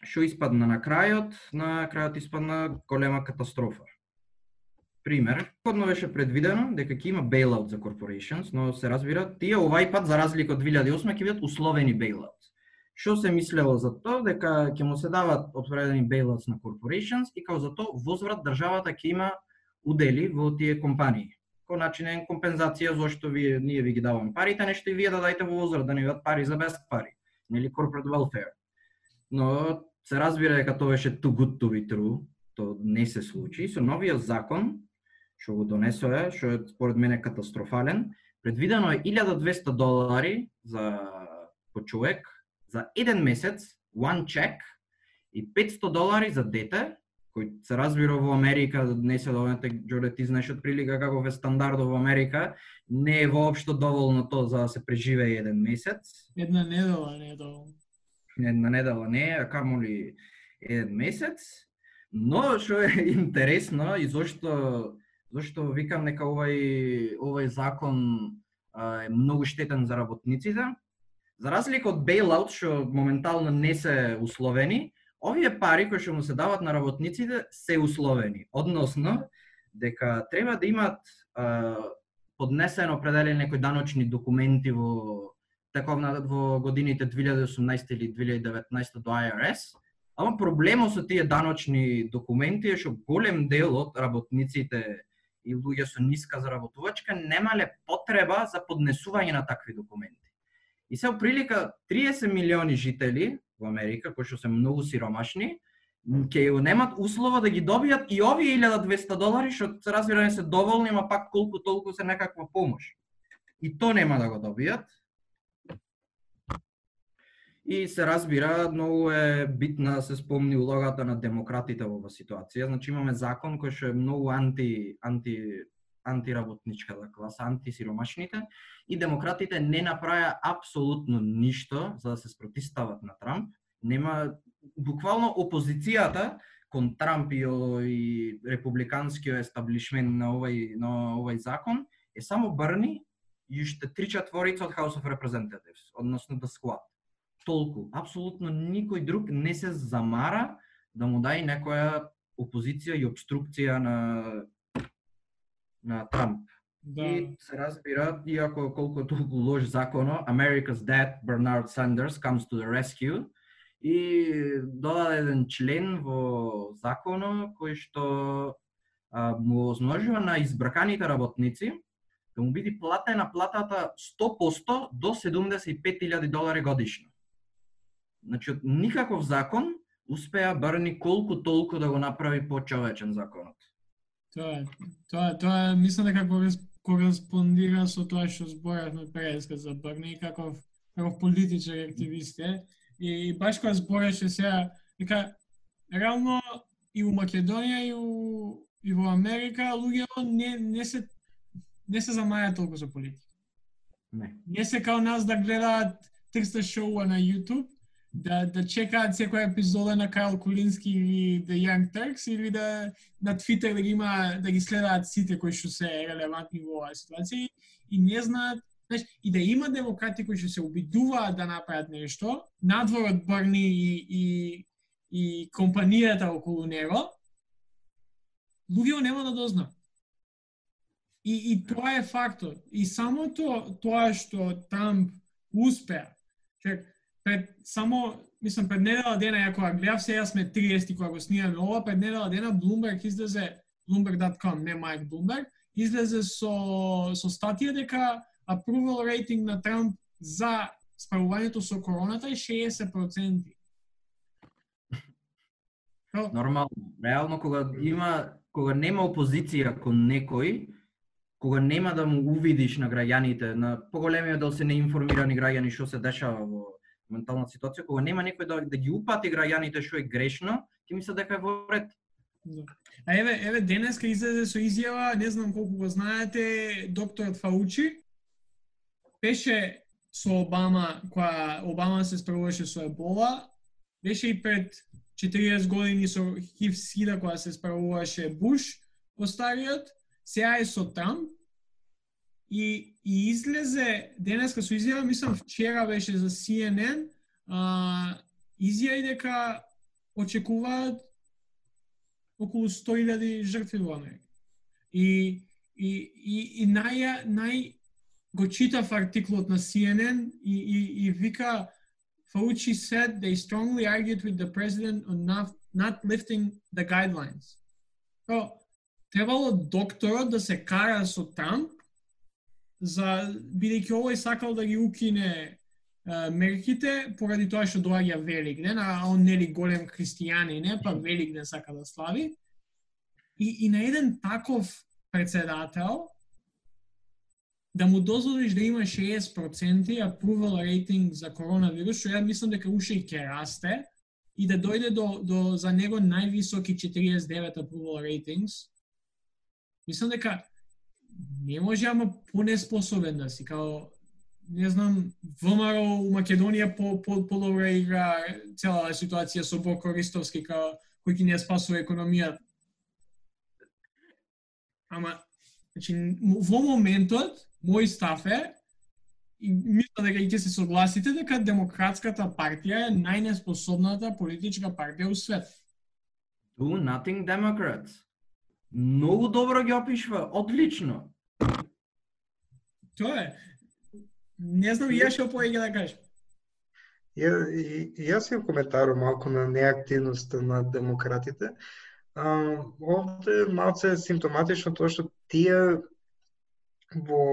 што испадна на крајот? На крајот испадна голема катастрофа. Пример, кодно беше предвидено дека ќе има bailout за corporations, но се разбира, тие овај пат за разлика од 2008 ќе бидат условени bailouts. Што се мислело за тоа дека ќе му се дават определени bailouts на corporations и као за тоа возврат државата ќе има удели во тие компании. Ко начин е компензација зашто вие ние ви ги даваме парите, нешто и вие да дајте во возврат, да не дадат пари за без пари нели corporate welfare. Но се разбира дека тоа беше too good to be true, то не се случи. Со новиот закон што го донесоа, што е според мене катастрофален, предвидено е 1200 долари за по човек за еден месец, one check и 500 долари за дете, кој се разбира во Америка, не се доведете, Джоре, ти знаеш од прилика каков е стандардот во Америка, не е воопшто доволно тоа за да се преживее еден месец. Една недела не е доволно. Една недела не е, а камоли еден месец. Но што е интересно и зошто зошто викам нека овај овај закон а, е многу штетен за работниците. За разлика од бейлаут што моментално не се условени, овие пари кои што му се дават на работниците се условени. Односно, дека треба да имат а, поднесено определени некои даночни документи во таковна во годините 2018 или 2019 до IRS, ама проблемот со тие даночни документи е што голем дел од работниците и луѓе со ниска заработувачка немале потреба за поднесување на такви документи. И се прилика 30 милиони жители во Америка, кои што се многу сиромашни, ќе го немат услова да ги добијат и овие 1200 долари, што се разбира не се доволни, ма пак колку толку се некаква помош. И то нема да го добијат. И се разбира, многу е битна да се спомни улогата на демократите во оваа ситуација. Значи имаме закон кој што е многу анти анти антиработничката да, класа, антисиромашните и демократите не направија апсолутно ништо за да се спротистават на Трамп. Нема буквално опозицијата кон Трамп и, и републиканскиот естаблишмент на овај на овај закон е само Барни и уште три четворица од House of Representatives, односно да Squad. Толку, апсолутно никој друг не се замара да му дај некоја опозиција и обструкција на на Трамп. Да. И се разбира, иако колку толку лош законо, America's Dad, Bernard Sanders, comes to the rescue и додаде еден член во законо кој што а, му озможува на избраканите работници да му биде платена платата 100% до 75.000 долари годишно. Значи, од никаков закон успеа Барни колку толку да го направи почовечен законот. Тоа е, тоа, тоа мислам дека кореспондира со тоа што зборавме преска за Барни каков, каков политичар активист е И баш кога збореше сега, дека реално и у Македонија и, у, и во Америка луѓето не, не се не се замаја толку за политика. Не. Не се као нас да гледаат 300 шоуа на YouTube, да, да чекаат секоја епизода на Карл Кулински или The Young Turks или да на Twitter да ги има да ги следаат сите кои што се релевантни во оваа ситуација и не знаат Знаеш, и да има демократи кои што се обидуваат да направат нешто, надвор од Барни и, и, и компанијата околу него, луѓето нема да дознаат. И, и тоа е фактор. И само то, тоа што Трамп успеа, че пред само мислам пред недела дена ја кога гледав сега сме 30 кога го снимаме ова пред недела дена Bloomberg излезе Bloomberg.com, не Майк Bloomberg, излезе со со статија дека approval рейтинг на Трамп за справувањето со короната е 60%. Нормално. Реално кога има кога нема опозиција кон некој, кога нема да му увидиш на граѓаните, на поголемиот дел се неинформирани граѓани што се дешава во ментална ситуација, кога нема некој да, да ги упати граѓаните што е грешно, ќе мислат дека е во ред. А еве, еве денеска излезе со изјава, не знам колку го знаете, докторот Фаучи беше со Обама, која Обама се справуваше со Ебола, беше и пред 40 години со хив сида која се справуваше Буш, постариот, сега е со Трамп, и, и излезе денеска со изјава, мислам вчера беше за CNN, а, изјави дека очекуваат околу 100.000 жртви во Америка. И, и, и, и нај, нај го читав артиклот на CNN и, и, и вика Fauci said they strongly argued with the president on not, not lifting the guidelines. So, требало докторот да се кара со Трамп за бидејќи овој сакал да ги укине мерките поради тоа што доаѓа Великден, а он нели голем христијани, не, па Великден сака да слави. И, и на еден таков председател да му дозволиш да има 60% approval rating за коронавирус, што ја мислам дека уште и ќе расте, и да дојде до, до за него највисоки 49 approval ratings, мислам дека не може ама понеспособен да си, као не знам, ВМРО у Македонија по, по, по добра игра цела ситуација со Боко Ристовски, као, кој ќе не спасува економијата. Ама, значи, во моментот, мој став е, и мислам дека и ќе се согласите дека Демократската партија е најнеспособната политичка партија у свет. Do nothing Democrats. Многу добро ги опишва, одлично. Тоа е. Не знам ја што поеќе да кажам. Ја, јас имам коментар малку на неактивноста на демократите. А, овде малце е симптоматично тоа што тие во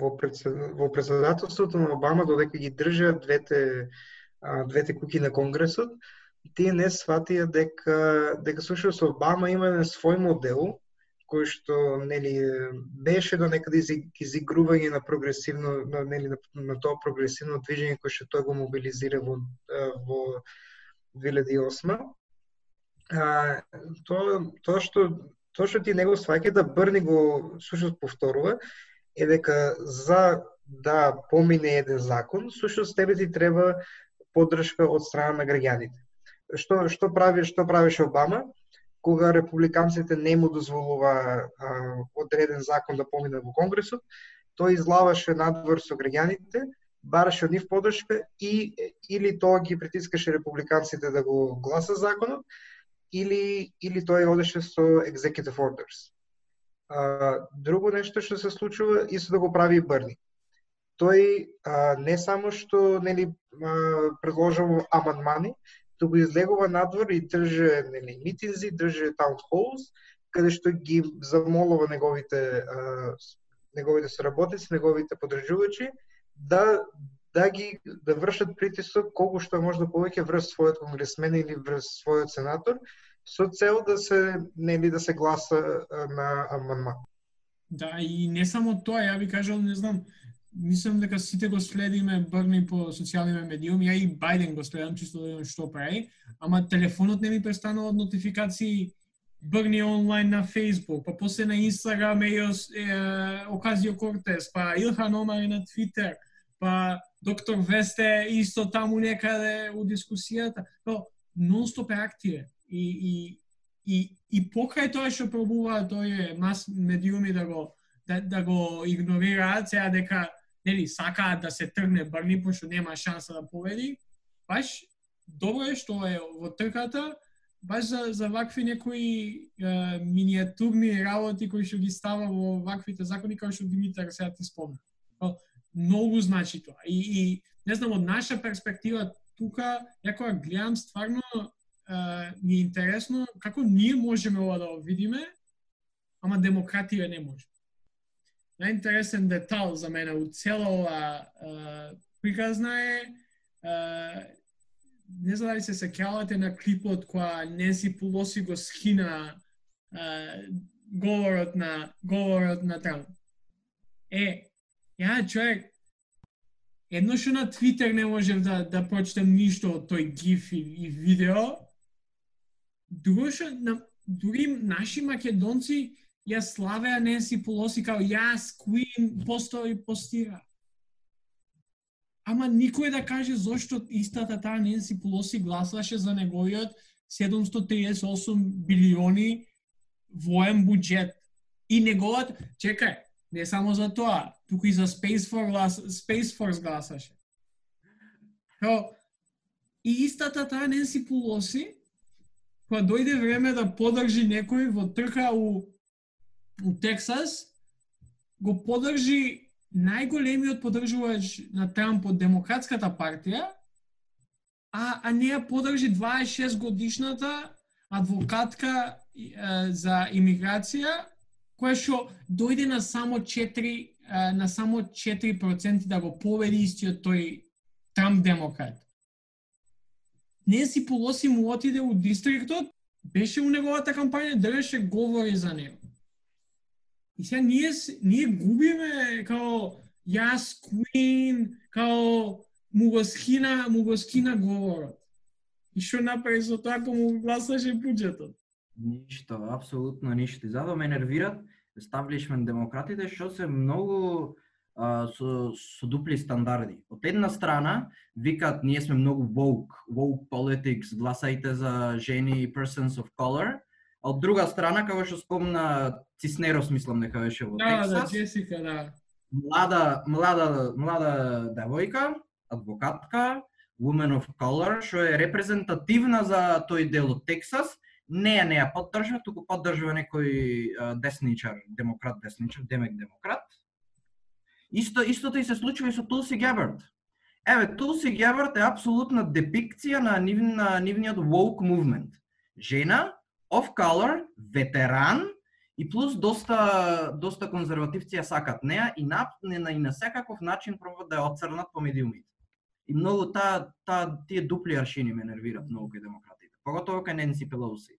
во, председ, во председателството на Обама додека ги држат двете а, двете куки на Конгресот, тие не сватија дека дека слушајќи со Обама има на свој модел кој што нели беше до некаде изигрување на прогресивно на нели на, на тоа прогресивно движење кој што тој го мобилизира во во 2008 а, тоа тоа што тоа што ти него сваќа да Брни го сушот повторува е дека за да помине еден закон, сушот тебе ти треба поддршка од страна на граѓаните. Што што прави што правеше Обама? кога републиканците не му дозволува а, одреден закон да помине во Конгресот, тој излаваше надвор со граѓаните, бараше од нив подршка и или тоа ги притискаше републиканците да го гласа законот, или или тој одеше со executive orders. А, друго нешто што се случува, исто да го прави и Брни. Тој а, не само што нели предложува амандмани, туку излегува надвор и држи нели митинзи, држи таун холс, каде што ги замолува неговите а, неговите соработници, неговите подржувачи да да ги да вршат притисок колку што може да повеќе врз својот конгресмен или врз својот сенатор со цел да се нели да се гласа на амандман. Да, и не само тоа, ја би кажал, не знам, мислам дека сите го следиме Брни по социјалните медиуми, ја и Бајден го следам чисто да видам што прави, ама телефонот не ми престанува од нотификации Брни онлайн на Facebook, па после на Instagram е, е Оказио Кортес, па Илхан Омар на Twitter, па доктор Весте исто таму некаде у дискусијата. Но, нон-стоп е активен. И, и, и, и покрај тоа што пробуваат тој мас медиуми да го да, да го игнорираат, сега дека нели сакаат да се тргне Брни пошто нема шанса да победи, баш добро е што е во трката, баш за, за вакви некои е, миниатурни работи кои што ги става во ваквите закони, како што Димитар сега ти спомна. Многу значи тоа. И, и не знам, од наша перспектива тука, ја кога гледам стварно е, ми е интересно како ние можеме ова да видиме, ама демократија не може најинтересен детал за мене у цела ова приказна е не знам дали се сеќавате на клипот која Ненси Пулоси го скина говорот на говорот на Трамп. Е, ја човек едно што на Твитер не можев да да прочитам ништо од тој гиф и, и видео. Друго што на дури наши македонци ја славеа Ненси Пулоси као јас Queen постои постира. Ама никој да каже зошто истата таа Ненси Пулоси гласаше за неговиот 738 билиони воен буџет. И неговот, чекај, не само за тоа, туку и за Space Force, глас, Space Force гласаше. Као, и истата таа Ненси Пулоси, кога дојде време да подржи некој во трка у Тексас, го подржи најголемиот поддржувач на Трамп од Демократската партија, а, а не ја подржи 26 годишната адвокатка е, за имиграција, која што дојде на само 4 е, на само 4% да го победи истиот тој Трамп демократ. Не си Полоси му отиде у дистриктот, беше у неговата кампања, држеше говори за него. И сега ние, ние губиме као јас Queen, као му го скина, му го скина говорот. И што направи со тоа ако му гласаше буџетот? Ништо, апсолутно ништо. И затоа ме нервират establishment демократите што се многу а, со, со дупли стандарди. Од една страна, викат ние сме многу woke, woke politics, гласајте за жени persons of color, а од друга страна, како што спомна Циснерос, мислам дека беше во Да, да, Тексас, Джесика, да. млада, млада, млада девојка, адвокатка, woman of color, што е репрезентативна за тој дел од Тексас, не ја не ја поддржува, туку поддржува некој десничар, демократ десничар, демек демократ. Исто истото и се случува и со Тулси Гебард. Еве, Тулси Гебард е апсолутна депикција на, нив, на нивниот woke movement. Жена, of color, ветеран, и плюс доста доста конзервативци ја сакат неа и на, на и на секаков начин пробаат да ја отцрнат по медиумите. И многу таа та, тие дупли аршини ме нервираат многу кај демократите. Поготово кај Ненси Пелоси.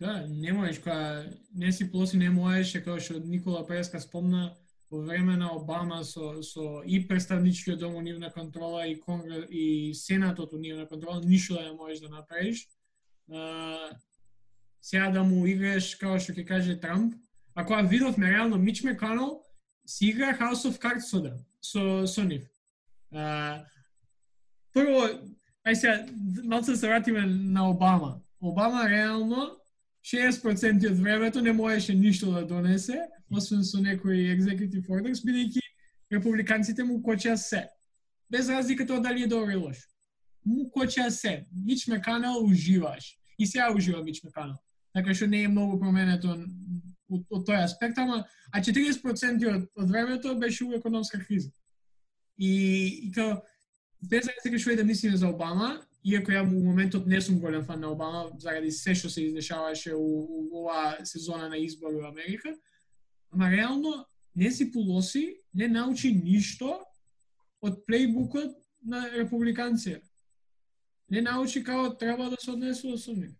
Да, не можеш, кога не си Плоси не можеше, како што Никола Преска спомна, во време на Обама со, со и представничкиот дом у нивна контрола и конгрес и сенатот у нивна контрола, ништо да не можеш да направиш. Сега да му играеш, како што ќе каже Трамп, а кога видовме реално Мич Меканол, си игра House of Cards со, да, со, со нив. А, прво, ај сега, малце да се вратиме на Обама. Обама реално 60% од времето не можеше ништо да донесе, освен со некои executive orders, бидејќи републиканците му кочеа се. Без разлика тоа дали е добро или лошо. Му кочеа се. Мич Меканел уживаш. И сега ужива Мич Меканел. Така што не е многу променето од, од тој аспект, ама а 40% од, од времето беше у економска криза. И, и као, без разлика што е да мислиме за Обама, иако ја у моментот не сум голем фан на Обама, заради се што се издешаваше у, у оваа сезона на избори во Америка, ама реално не си Пулоси не научи ништо од плейбукот на републиканција. Не научи како треба да се однесува со нив.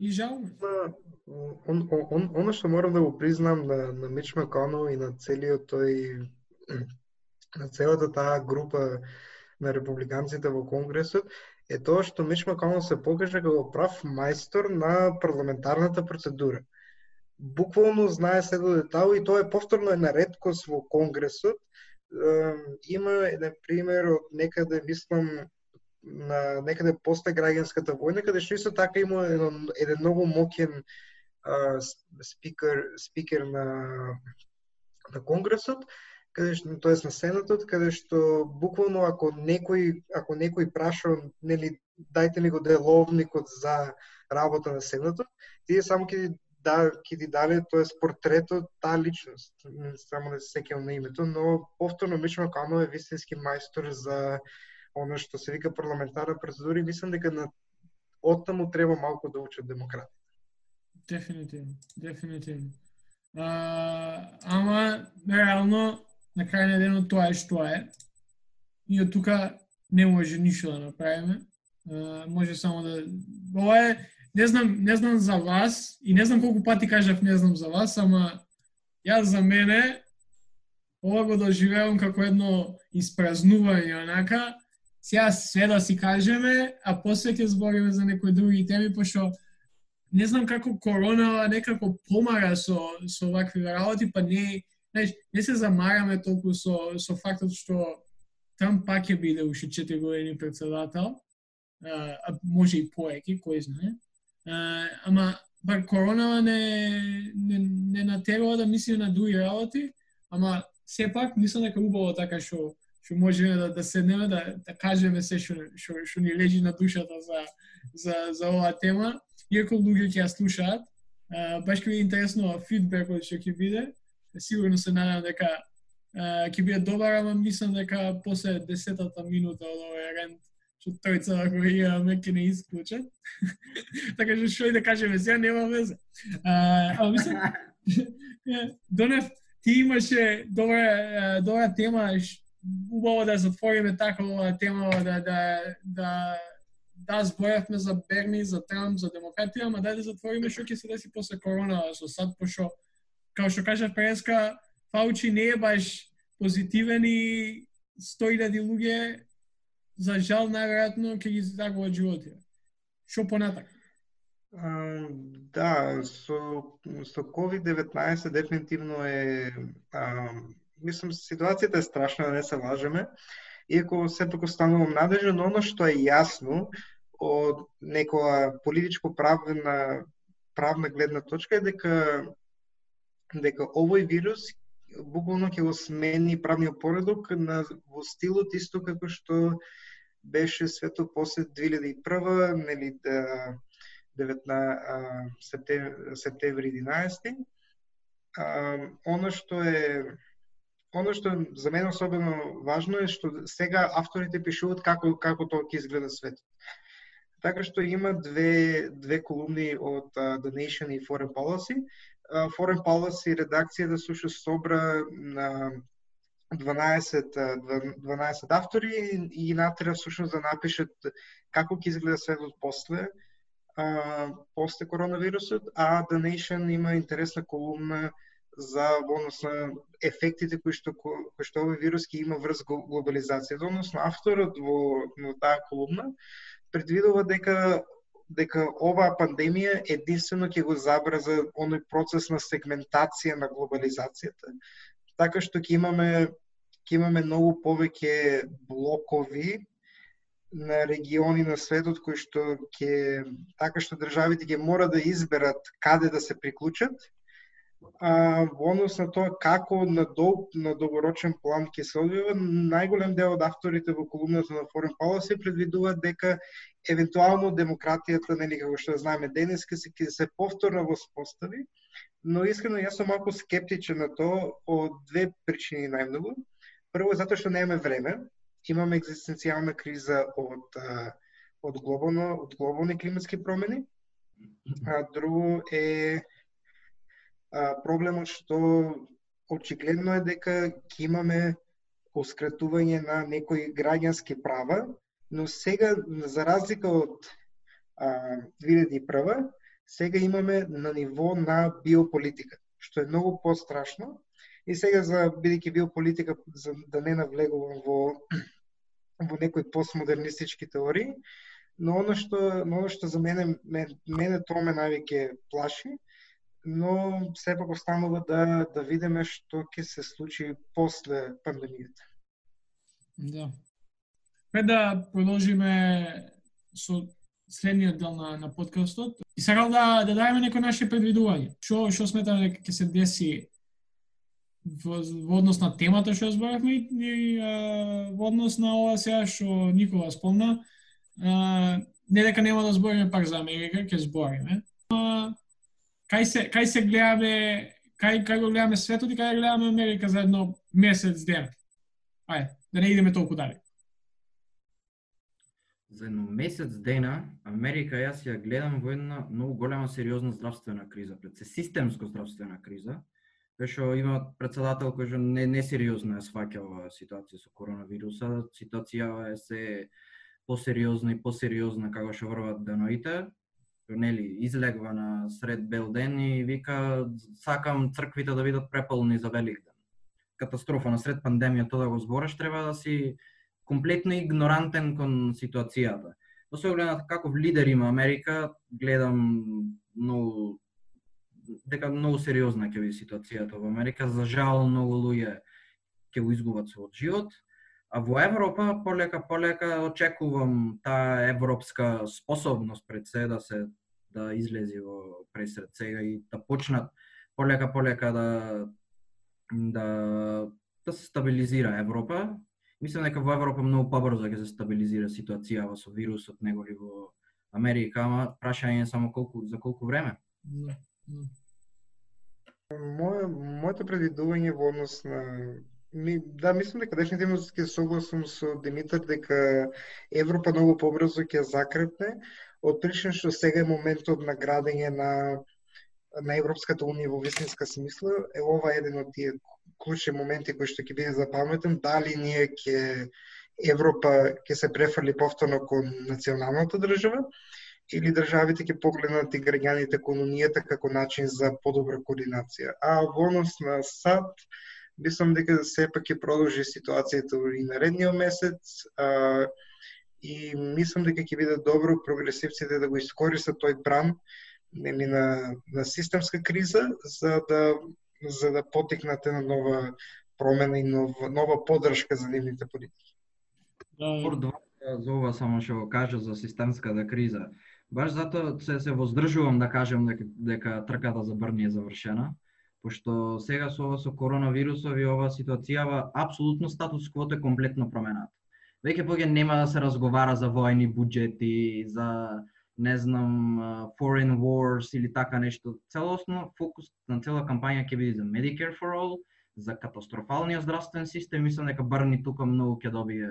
И жал ме. он, он, он, оно што морам да го признам на, на Мич Маконел и на целиот тој на целата таа група на републиканците во Конгресот е тоа што Мич Маконел се покажа како прав мајстор на парламентарната процедура. Буквално знае се до детал и тоа е повторно една редкост во Конгресот. Има еден пример од некаде, мислам, на некаде после граѓанската војна, каде што исто така има еден, еден многу моќен спикер, спикер на на Конгресот, каде што тоест на Сенатот, каде што буквално ако некој ако некој праша нели дајте ми го деловникот за работа на Сенатот, тие само ќе да ќе ти даде тоест портретот таа личност. Не само да се сеќавам на името, но повторно Мич Макано е вистински мајстор за оно што се вика парламентарна процедура и мислам дека на оттаму треба малку да учат демократи. Дефинитивно, дефинитивно. А, ама, реално, на крај на денот тоа е што е. И од тука не може ништо да направиме. може само да ова е не знам не знам за вас и не знам колку пати кажав не знам за вас, ама јас за мене ова го доживеам како едно испразнување онака сега све да си кажеме, а после ќе збориме за некои други теми, пошто не знам како корона некако помага со со вакви работи, па не знаеш, не се замараме толку со со фактот што Трамп пак ќе биде уште 4 години председател, а, може и поеки, кој знае. А, ама бар корона не, не, не натерува да мисли на други работи, ама сепак мислам дека убаво така што што можеме да, да седнеме да, да кажеме се што, што, што ни лежи на душата за, за, за оваа тема. Иако луѓе ќе ја слушаат, а, баш ќе биде интересно фидбекот што ќе биде. Сигурно се надевам дека ќе биде добар, ама мислам дека после десетата минута од овој рент што тројца да го имаме ќе не исклучат. така што што и да кажеме сега нема везе. А, ама мислам Донев ти имаше добра добра тема убаво да затвориме така тема да да да да зборевме за Берни, за Трамп, за демократија, ама дај да затвориме што ќе се деси после корона со сад пошо како што кажа преска Фаучи не е баш позитивен и 100.000 луѓе за жал најверојатно ќе ги загубат животите. Што понатак? Да, со, со COVID-19 дефинитивно е а, мислам, ситуацијата е страшна, да не се лажеме, иако сепак останувам надежен, но оно што е јасно од некоја политичко-правна правна гледна точка е дека дека овој вирус буквално ќе го смени правниот поредок на во стилот исто како што беше свето после 2001, нели да 19 септември 11. А, оно што е Оно што за мене особено важно е што сега авторите пишуваат како како тоа ќе изгледа светот. Така што има две две колумни од uh, The Nation и Foreign Policy. Uh, Foreign Policy редакцијата да сушо собра на 12 12 автори и натера всушност да напишат како ќе изгледа светот после а, после коронавирусот, а The Nation има интересна колумна за односно ефектите кои што кои што овој вирус ќе има врз глобализацијата, односно авторот во, во таа колумна предвидува дека дека оваа пандемија единствено ќе го забрза оној процес на сегментација на глобализацијата, така што ќе имаме ќе имаме многу повеќе блокови на региони на светот кои што ќе така што државите ќе мора да изберат каде да се приклучат а, во однос на тоа како на, дол, на долгорочен план ќе се одвива, најголем дел од авторите во колумната на Foreign Policy предвидуваат дека евентуално демократијата, нели како што знаеме денес, ќе се, се повторно воспостави, но искрено јас сум малку скептичен на тоа од две причини најмногу. Прво затоа што немаме време, имаме екзистенцијална криза од од глобално од глобални климатски промени. А друго е проблемот што очигледно е дека ќе имаме оскратување на некои граѓански права, но сега, за разлика од а, 2001, сега имаме на ниво на биополитика, што е многу пострашно. И сега, за бидејќи биополитика, за да не навлегувам во, во некои постмодернистички теории, но оно што, но оно што за мене, мене тоа ме највеќе плаши, но сепак останува да да видиме што ќе се случи после пандемијата. Да. Пред да продолжиме со следниот дел на, на подкастот, и сакал да, да дадеме некои наши предвидувања. Што што сметаме дека ќе се деси во, во однос на темата што зборавме и, и а, во однос на ова сега што Никола спомна, а, не дека нема да збориме пак за Америка, ќе збориме. А, кај се кај се гледаме кај кај го гледаме светот и кај гледаме Америка за едно месец ден. Ајде, да не идеме толку дали. За едно месец дена Америка јас ја гледам во една многу голема сериозна здравствена криза, пред се системско здравствена криза, Пешо има председател кој што не несериозно е сваќа оваа ситуација со коронавируса, ситуацијава е се посериозна и посериозна како што врват даноите Нели, излегва на сред бел ден и вика сакам црквите да бидат преполни за Великден. Катастрофа на сред пандемија тоа да го збораш треба да си комплетно игнорантен кон ситуацијата. Во се гледат каков лидер има Америка, гледам многу дека многу сериозна ќе биде ситуацијата во Америка. За жал многу луѓе ќе го изгубат својот живот. А во Европа полека полека очекувам таа европска способност пред се да се да излези во пресред сега и да почнат полека полека да да да се стабилизира Европа. Мислам дека во Европа многу побрзо ќе се стабилизира ситуацијава со вирусот неголи во Америка, ама прашање е само колку за колку време. Да, да. Моја, моето предвидување во однос на ми, да, мислам дека дефинитивно ќе согласам со Димитар дека Европа многу побрзо ќе закрепне, од што сега е моментот на градење на на Европската унија во вистинска смисла, е ова еден од тие клучни моменти кои што ќе биде запаметен, дали ние ќе Европа ќе се префрли повторно кон националната држава или државите ќе погледнат и граѓаните кон унијата како начин за подобра координација. А во однос на САД, мислам дека сепак ќе продолжи ситуацијата и наредниот месец, а, и мислам дека ќе биде добро прогресивците да го искористат тој бран нели на на системска криза за да за да потекнат една нова промена и нова, нова подршка за нивните политики. Да, за ова само што го кажа за системската криза. Баш затоа се се воздржувам да кажем дека, дека трката за Брни е завршена, пошто сега со ова со коронавирусов и ова ситуацијава апсолутно статус квото е комплетно променат. Веќе поќе нема да се разговара за војни буџети, за не знам foreign wars или така нешто. Целосно фокус на цела кампања ќе биде за Medicare for all, за катастрофалниот здравствен систем, мислам дека барни тука многу ќе добие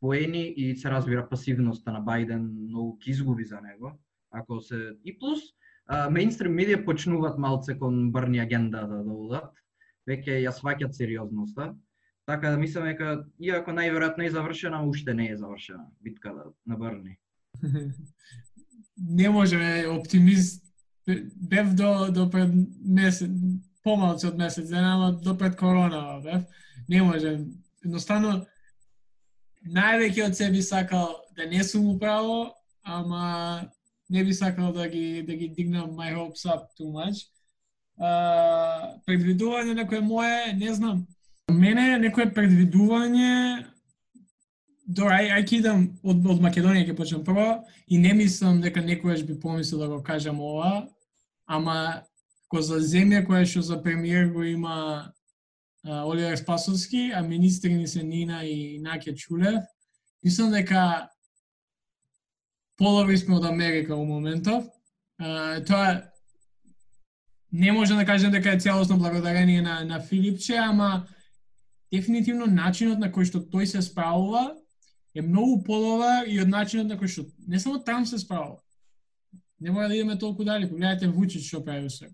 поени и се разбира пасивноста на Бајден многу ќе изгуби за него. Ако се и плюс мејнстрим медија почнуваат малце кон барни агенда да доудат, веќе ја сваќат сериозноста. Така да мислам дека иако најверојатно е завршена, уште не е завршена битката да на Брни. не може оптимист бев до до пред месец помалку од месец дена, ама до пред корона бев. Не може. Едноставно највеќе од себе сакал да не сум управо, ама не би сакал да ги да ги дигнам my hopes up too much. Uh, предвидување некое мое, не знам. Мене некое предвидување Добро, ај, ај кидам од, од Македонија ќе почнам прво и не мислам дека некојаш би помислил да го кажам ова, ама ко за земја која што за премиер го има Оливер Спасовски, а министри ни се Нина и Наке Чулев. Мислам дека полови сме од Америка во моментов. тоа не можам да кажам дека е целосно благодарение на, на Филипче, ама дефинитивно начинот на кој што тој се справува е многу полова и од начинот на кој што не само там се справува. Не мора да идеме толку дали, погледате Вучич што прави се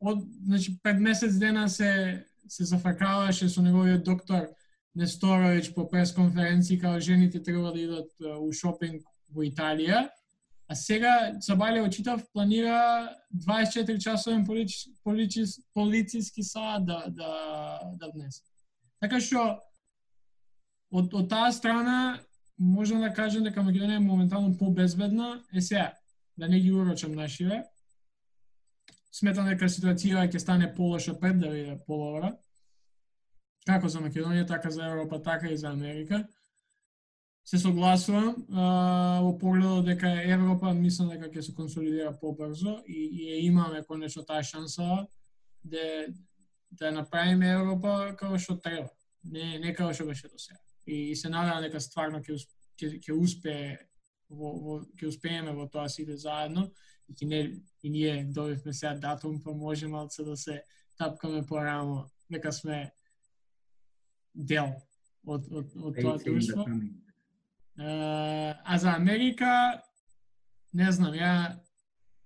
од значи пред месец дена се се зафакаваше со неговиот доктор Несторович по пресконференција као жените треба да идат у шопинг во Италија, а сега Цабале очитав планира 24 часовен полици, полици, полициски саат да, да, да внесе. Така што од, од таа страна можам да кажам дека Македонија е моментално побезбедна. Е сега, да не ги урочам нашиве, Сметам дека ситуацијата ќе стане полоша пред да биде половра. Како за Македонија, така за Европа, така и за Америка. Се согласувам во погледот дека Европа мислам дека ќе се консолидира побрзо и, и имаме конечно таа шанса да да направиме Европа како што треба. Не не како што беше до сега. И, и се надевам дека стварно ќе ќе ќе успее во, во ќе успееме во тоа сите заедно и не и ние добивме сега датум, па може малце да се тапкаме рамо, нека сме дел од, од, од тоа друштво. А за Америка, не знам, ја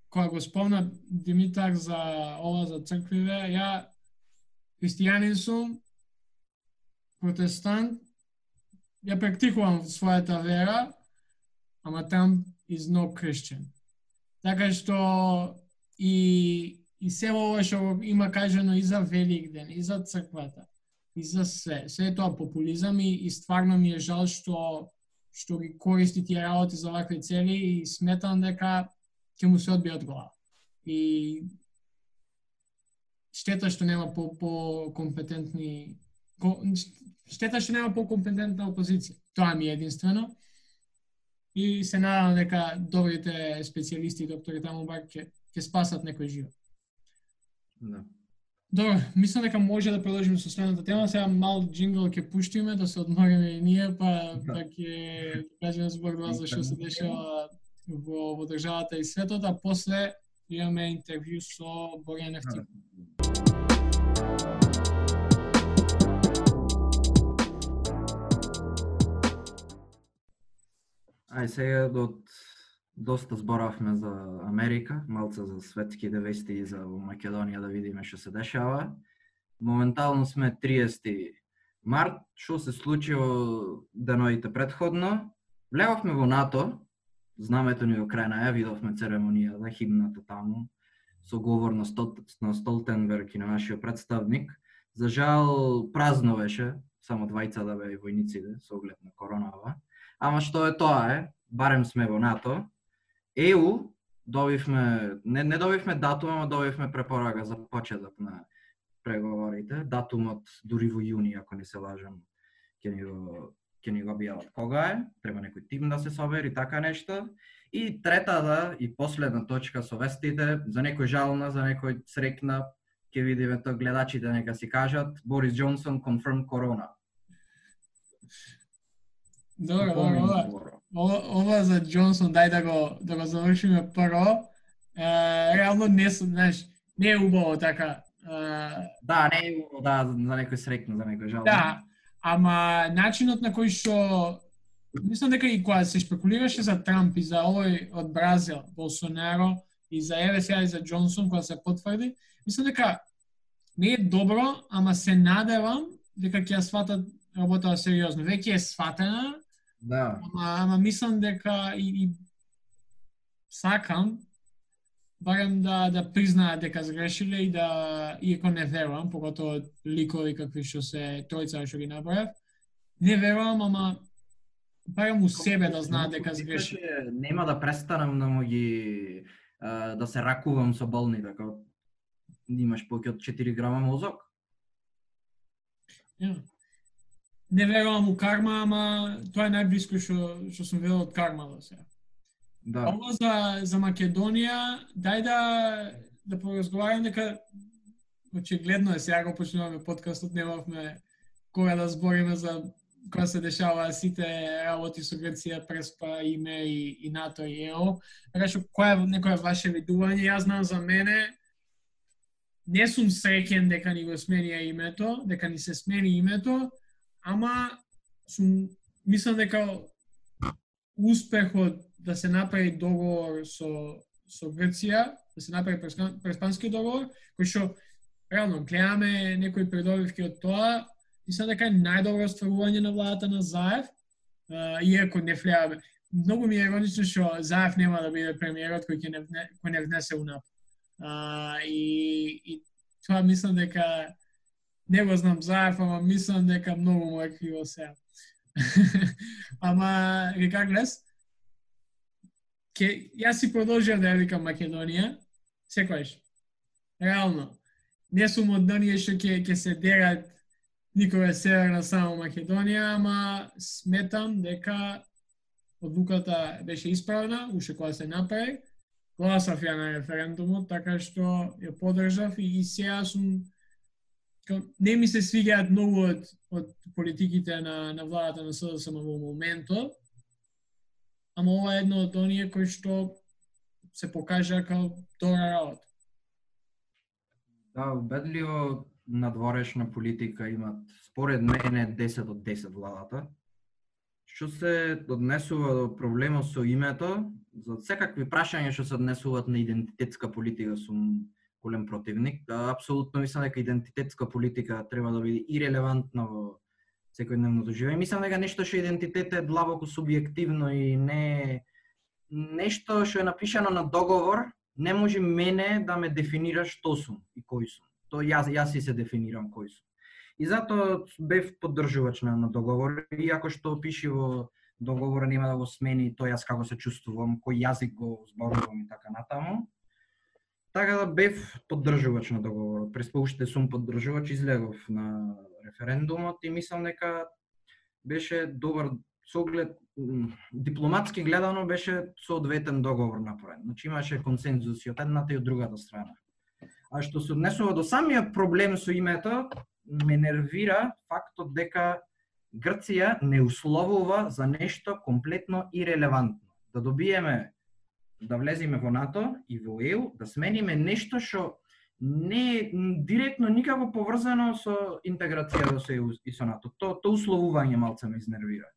кога го спомна Димитар за ова за црквиве, ја христијанин сум, протестант, ја практикувам својата вера, ама там is no Christian. Така што и и се ова што има кажено и за Великден, и за црквата, и за се. Се тоа популизам и, и стварно ми е жал што што ги користи тие работи за вакви цели и сметам дека ќе му се одбиат глава. И штета што нема по, по компетентни штета што нема по компетентна опозиција. Тоа ми е единствено. И се надам дека добрите специјалисти и доктори таму бак ќе ќе спасат некој живот. Да. Добро, мислам дека може да продолжиме со следната тема. Сега мал джингл ќе пуштиме да се одмориме и ние, па Да. да ќе кажеме збор два за што се дешава во, во државата и светот, а после имаме интервју со Борјан Ефтим. Ај сега од доста зборавме за Америка, малце за светските вести и за во Македонија да видиме што се дешава. Моментално сме 30 март, што се случи во деновите предходно. Влеговме во НАТО, знамето ни во крај наја, видовме церемонијата, химната таму, со говор на, Стол, на Столтенберг и на нашиот представник. За жал празно беше, само двајца да беа и војниците со оглед на коронава. Ама што е тоа е, барем сме во НАТО. ЕУ добивме, не, не добивме датум, ама добивме препорака за почеток на преговорите. Датумот дури во јуни, ако не се лажам, ќе ни го ќе ни го објават кога е, треба некој тим да се собери, така нешто. И третата и последна точка со вестите, за некој жална, за некој срекна, ќе видиме тоа гледачите нека си кажат, Борис Џонсон confirm корона. Добро, добро, ова, ова, ова за Џонсон, дај да го да го завршиме прво. Е, реално не сум, знаеш, не е убаво така. Е, Да, не е убаво, да, за некој срекна, за некој жална. Да, ама начинот на кој што мислам дека и кога се шпекулираше за Трамп и за овој од Бразил, Болсонаро и за еве сега и за Џонсон кога се потврди, мислам дека не е добро, ама се надевам дека ќе ја сватат работата сериозно. Веќе е сватена, Да. ама, ама мислам дека и, и сакам барем да да признаат дека сгрешиле и да иако не верувам, поготово ликови какви што се тројца што ги направив, не верувам, ама барем у себе да знаат дека сгрешиле. Нема да престанам да му ги да се ракувам со болни, така имаш повеќе од 4 грама мозок. Ја. Не верувам у карма, ама тоа е најблиско што што сум видел од карма до сега. Да. Ова за за Македонија, дај да да поразговарам дека очигледно е сега го почнуваме подкастот, немавме кога да збориме за кога се дешава сите работи со Грција, Преспа, ИМЕ и, и НАТО и ЕО. Така што која е некоја ваше видување? Јас знам за мене не сум среќен дека ни го сменија името, дека ни се смени името, ама сум мислам дека успехот да се направи договор со со Грција, да се направи преспански договор, кој што реално гледаме некои придобивки од тоа, мислам дека е најдобро стварување на владата на Заев, а, иако не влеаме. Многу ми е иронично што Заев нема да биде премиерот кој ќе не кој не внесе УНАП. А, и, и тоа мислам дека не го знам Заев, ама мислам дека многу му е криво сега. ама, регаглес, ке, јас си продолжувам да ја викам Македонија, секојаш. Реално. Не сум од оние што ќе ќе се дерат никога северна само Македонија, ама сметам дека одлуката беше исправна, уште кога се направи. Гласав ја на референдумот, така што ја подржав и, и сега сум не ми се свиѓаат многу од, од политиките на, на владата на СДСМ во моментот, ама ова е едно од оние кои што се покажа како добра работа. Да, убедливо надворешна политика имат според мене 10 од 10 владата. Што се однесува до проблемот со името, за секакви прашања што се однесуваат на идентитетска политика сум голем противник. Апсолутно мислам дека идентитетска политика треба да биде ирелевантна во секојдневното живење. Мислам дека нешто што идентитет е длабоко субјективно и не нешто што е напишано на договор, не може мене да ме дефинира што сум и кој сум. То јас јас и се дефинирам кој сум. И затоа бев поддржувач на, на договор, иако што пиши во договора нема да го смени тој јас како се чувствувам, кој јазик го зборувам и така натаму. Така да бев поддржувач на договорот. През поуште сум поддржувач, излегов на референдумот и мислам дека беше добар со оглед дипломатски гледано беше соодветен договор направен. Значи имаше консензус и од едната и од другата страна. А што се однесува до самиот проблем со името, ме нервира фактот дека Грција не условува за нешто комплетно ирелевантно. Да добиеме да влеземе во НАТО и во ЕУ, да смениме нешто што не е директно никако поврзано со интеграција со ЕУ и со НАТО. То, то условување малце ме изнервира.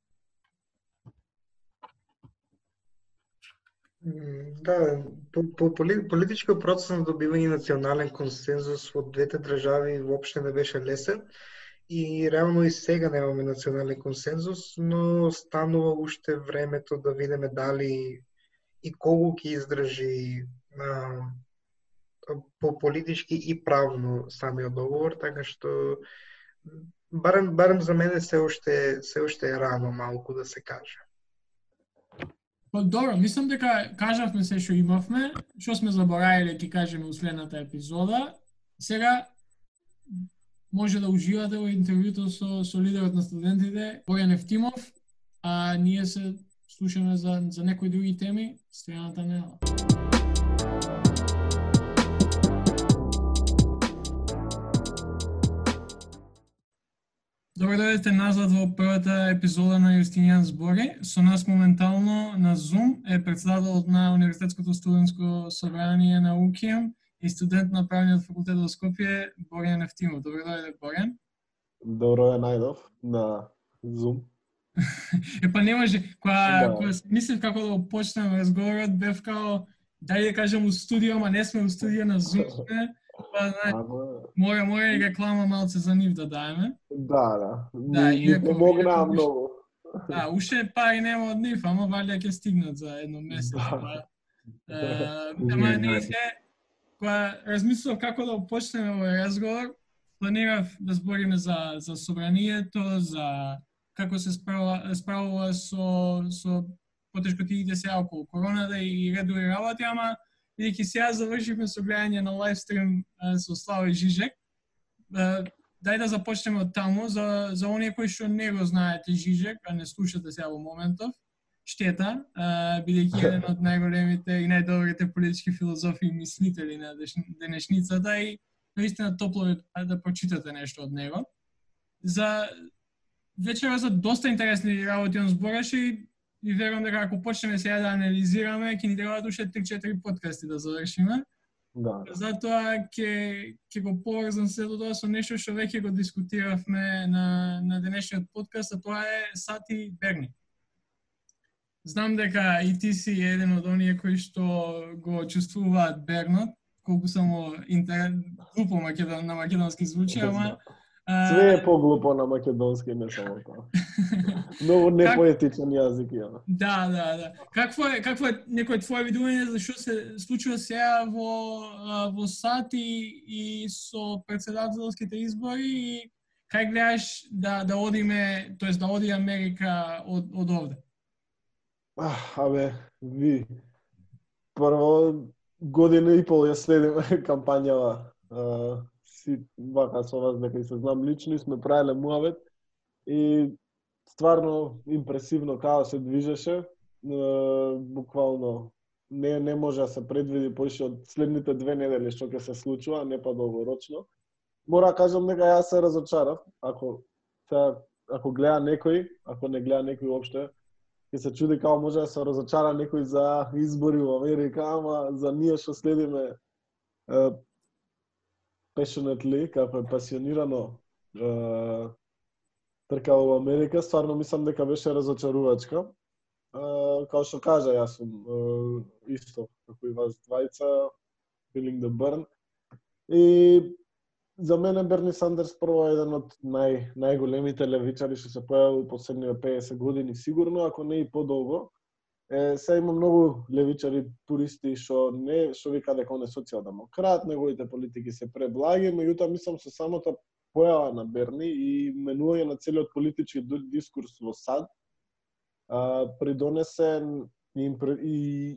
Да, по, по политичко процес на добивање национален консензус во двете држави воопште не беше лесен и реално и сега немаме национален консензус, но станува уште времето да видиме дали и колку ќе издржи а, по политички и правно самиот договор, така што барем барем за мене се уште се уште е рано малку да се каже. Па добро, мислам дека кажавме се што имавме, што сме заборавиле ќе кажеме во следната епизода. Сега може да уживате во интервјуто со, со лидерот на студентите, Бојан Ефтимов, а ние се слушаме за, за некои други теми следната недела. Добро дојдете назад во првата епизода на Јустинијан збори. Со нас моментално на Zoom е председателот на Универзитетското студентско собрание на УКИМ, и студент на правниот факултет во Скопје, Борјан Ефтимов. Добро дојде, Борјан. Добро е најдов на Zoom. е па не може, кога, да. кога мислев како да почнем разговорот, бев као, дај да кажем у студио, ама не сме у студио на Zoom сме, па знај, мора, мора и реклама малце за нив да даеме. Да, да. Да, и не помогнаа многу. Да, уште пари нема од нив, ама валја ќе стигнат за едно месец. Да. Па, ама не се, кога размислував како да почнеме овој разговор, планирав да збориме за, за собранието, за како се справува, справува со, со потешкотиите сега околу короната и редови работи, ама бидејќи сега завршивме со гледање на лайвстрим со Слава Жижек, дај да започнеме од таму за за оние кои што не го знаете Жижек, а не слушате сега во моментов штета, бидејќи еден од најголемите и најдобрите политички филозофи и мислители на денешницата и наистина топло да прочитате нешто од него. За вечера за доста интересни работи он збореше и, и верувам дека ако почнеме сега да анализираме, ќе ни требаат уште 3-4 подкасти да завршиме. Да. Затоа ќе ќе го поврзам се до тоа со нешто што веќе го дискутиравме на на денешниот подкаст, а тоа е Сати Берни. Знам дека и ти си еден од оние кои што го чувствуваат Бернот, колку само интер... глупо македон... на македонски звучи, ама... Све е поглупо на македонски, не само тоа. Многу непоетичен јазик има. Да, да, да. Какво е, какво е некој твое видување за што се случува сега во, во САД и, и со председателските избори и кај гледаш да, да одиме, тоест да оди Америка од, од овде? абе, ви, прво година и пол ја следим кампањава. Си вака со вас дека и се знам лично и сме правеле муавет и стварно импресивно како се движеше. Буквално не не може да се предвиди поише од следните две недели што ќе се случува, не па долгорочно. Мора да кажам дека јас се разочарав, ако се ако гледа некој, ако не гледа некој уопште, ќе се чуди како може да се разочара некој за избори во Америка, ама за ние што следиме passionately, како е пасионирано е, тркало во Америка, стварно мислам дека беше разочарувачка. Uh, као што кажа, јас сум uh, исто, како и вас двајца, feeling the burn. И за мене Берни Сандерс прво е еден од нај, најголемите левичари што се појавил во последниве 50 години, сигурно, ако не и подолго. Е, се има многу левичари туристи што не што вика дека он е социјалдемократ, неговите политики се преблаги, меѓутоа мислам со самото појава на Берни и менување на целиот политички дискурс во САД, а, придонесе и, и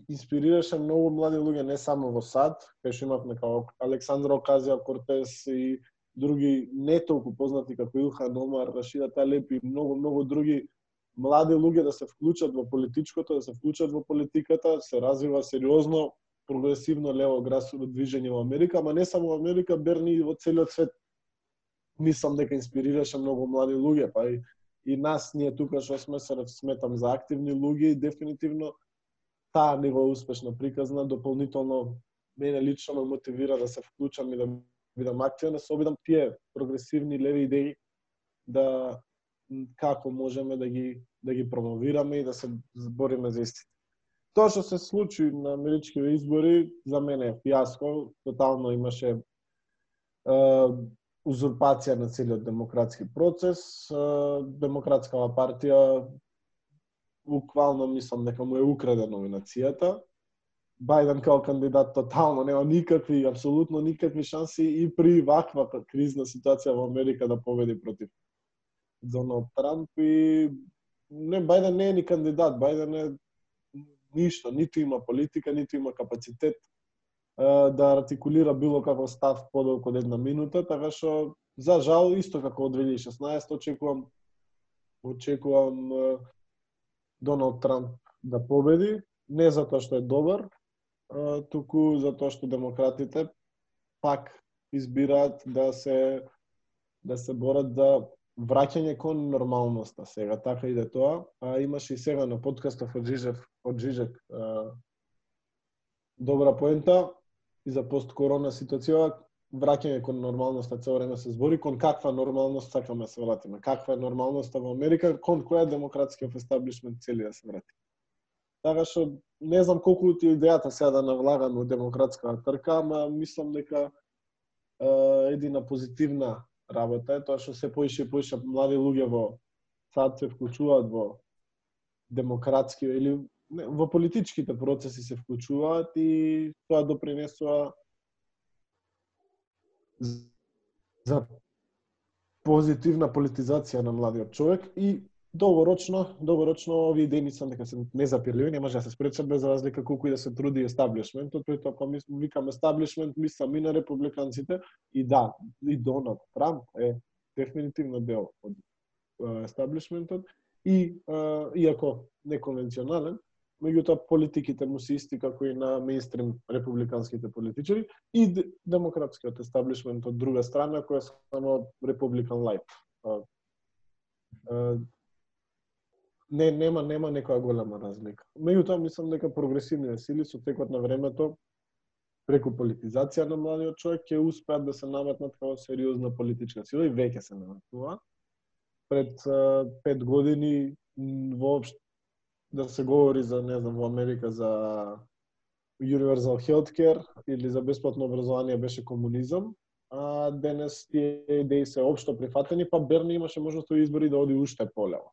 инспирираше многу млади луѓе не само во САД, кај што имавме како Александро Оказија Кортес и други не толку познати како Илхан Омар, Рашида Талеп и многу многу други млади луѓе да се вклучат во политичкото, да се вклучат во политиката, се развива сериозно прогресивно лево грасово движење во Америка, ама не само во Америка, Берни и во целиот свет. Мислам дека инспирираше многу млади луѓе, па и, и нас ние тука што сме се сметам за активни луѓе и дефинитивно таа ниво успешно приказна дополнително мене лично ме мотивира да се вклучам и да бидам активен, да се обидам тие прогресивни леви идеи да како можеме да ги да ги промовираме и да се збориме за истина. Тоа што се случи на америчките избори за мене е фиаско, тотално имаше узурпација на целиот демократски процес. Демократскава партија буквално мислам дека му е украдена номинацијата. Бајден као кандидат тотално нема никакви, апсолутно никакви шанси и при ваква кризна ситуација во Америка да победи против Доналд Трамп и не Бајден не е ни кандидат, Бајден е ништо, ниту има политика, ниту има капацитет да артикулира било каков став подолку од една минута, така што за жал исто како од 2016 очекувам очекувам Доналд Трамп да победи, не затоа што е добар, туку затоа што демократите пак избираат да се да се борат за враќање кон нормалноста. Сега, така иде тоа. А, имаше и сега на подкастов од Жижев, од Жижек, а, добра поента. И за посткорона ситуација, враќање кон нормалноста цело време се збори, кон каква нормалност сакаме да се вратиме, каква е нормалноста во Америка, кон која демократскиот естаблишмент цели да се врати. Така што не знам колку ти идејата сега да навлагаме во демократска трка, ама мислам дека е, едина позитивна работа е тоа што се поише и поише млади луѓе во САД се вклучуваат во демократски или во политичките процеси се вклучуваат и тоа допринесува за позитивна политизација на младиот човек и долгорочно, долгорочно овие идеи мислам дека се незапирливи, не може да се спречат без разлика колку и да се труди естаблишментот, тој тоа кога викам естаблишмент, мислам и на републиканците и да, и Доналд Трамп е дефинитивно дел од естаблишментот и иако неконвенционален, меѓутоа политиките му се исти како и на мејнстрим републиканските политичари и демократскиот естаблишмент од друга страна која е само републикан лайт. Не нема нема некоја голема разлика. Меѓутоа мислам дека прогресивните сили со текот на времето преку политизација на младиот човек ќе успеат да се наметнат како сериозна политичка сила и веќе се наметнува. Пред пет години воопшто да се говори за, не знам, во Америка за Universal Healthcare или за бесплатно образование беше комунизам, а денес тие идеи се општо прифатени, па Берни имаше можност во избори да оди уште полево.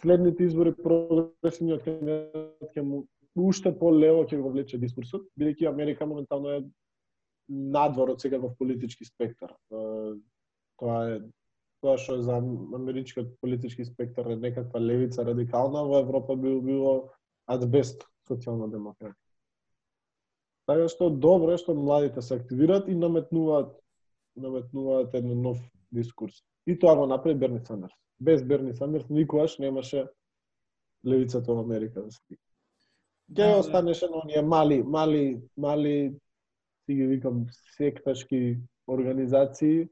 Следните избори прогресивниот кандидат ќе му уште полево ќе го влече дискурсот, бидејќи Америка моментално е надвор од секаков политички спектар. Тоа е тоа што за америчкиот политички спектар е некаква левица радикална, во Европа би било ад бест социјална демократија. Така што добро е што младите се активираат и наметнуваат наметнуваат еден нов дискурс. И тоа го направи Берни Сандерс. Без Берни Сандерс никогаш немаше левицата во Америка да се Ке да, да. останеше на оние мали, мали, мали, си ги викам, секташки организации,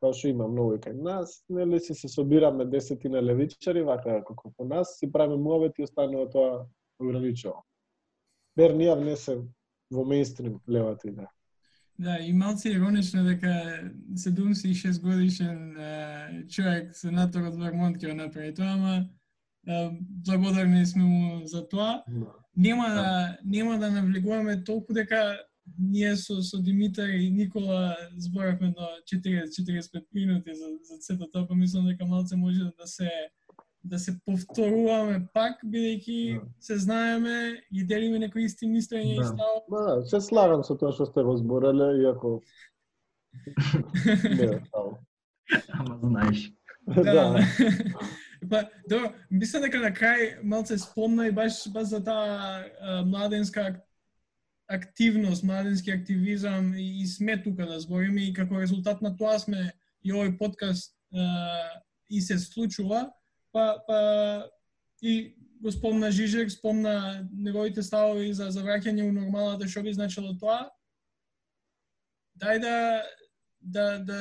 Тоа што има многу и кај нас, нели се се собираме десетина левичари, вака како по нас, си правиме муавет и останува тоа ограничено. Бернија внесе во мейнстрим левата идеја. Да, и малце иронично дека 76 годишен е, човек сенатор од Вермонт ќе го направи тоа, ама благодарни сме му за тоа. Нема да нема да навлегуваме толку дека ние со со Димитар и Никола зборавме до 40-45 минути за за сето тоа, па мислам дека малце може да се да се повторуваме пак, бидејќи Да. се знаеме и делиме некои исти мислења и Да. ставови. Да, се слагам со тоа што сте го збореле, иако не е. Ама знаеш. Да. па, добро, мислам дека на крај малце спомна и баш баш за таа младенска ак- активност, младенски активизам и, и сме тука да збориме и како резултат на тоа сме и овој подкаст а, и се случува, па, па и го спомна Жижек, спомна неговите ставови за, за враќање у нормалната, што би значило тоа. Дај да да да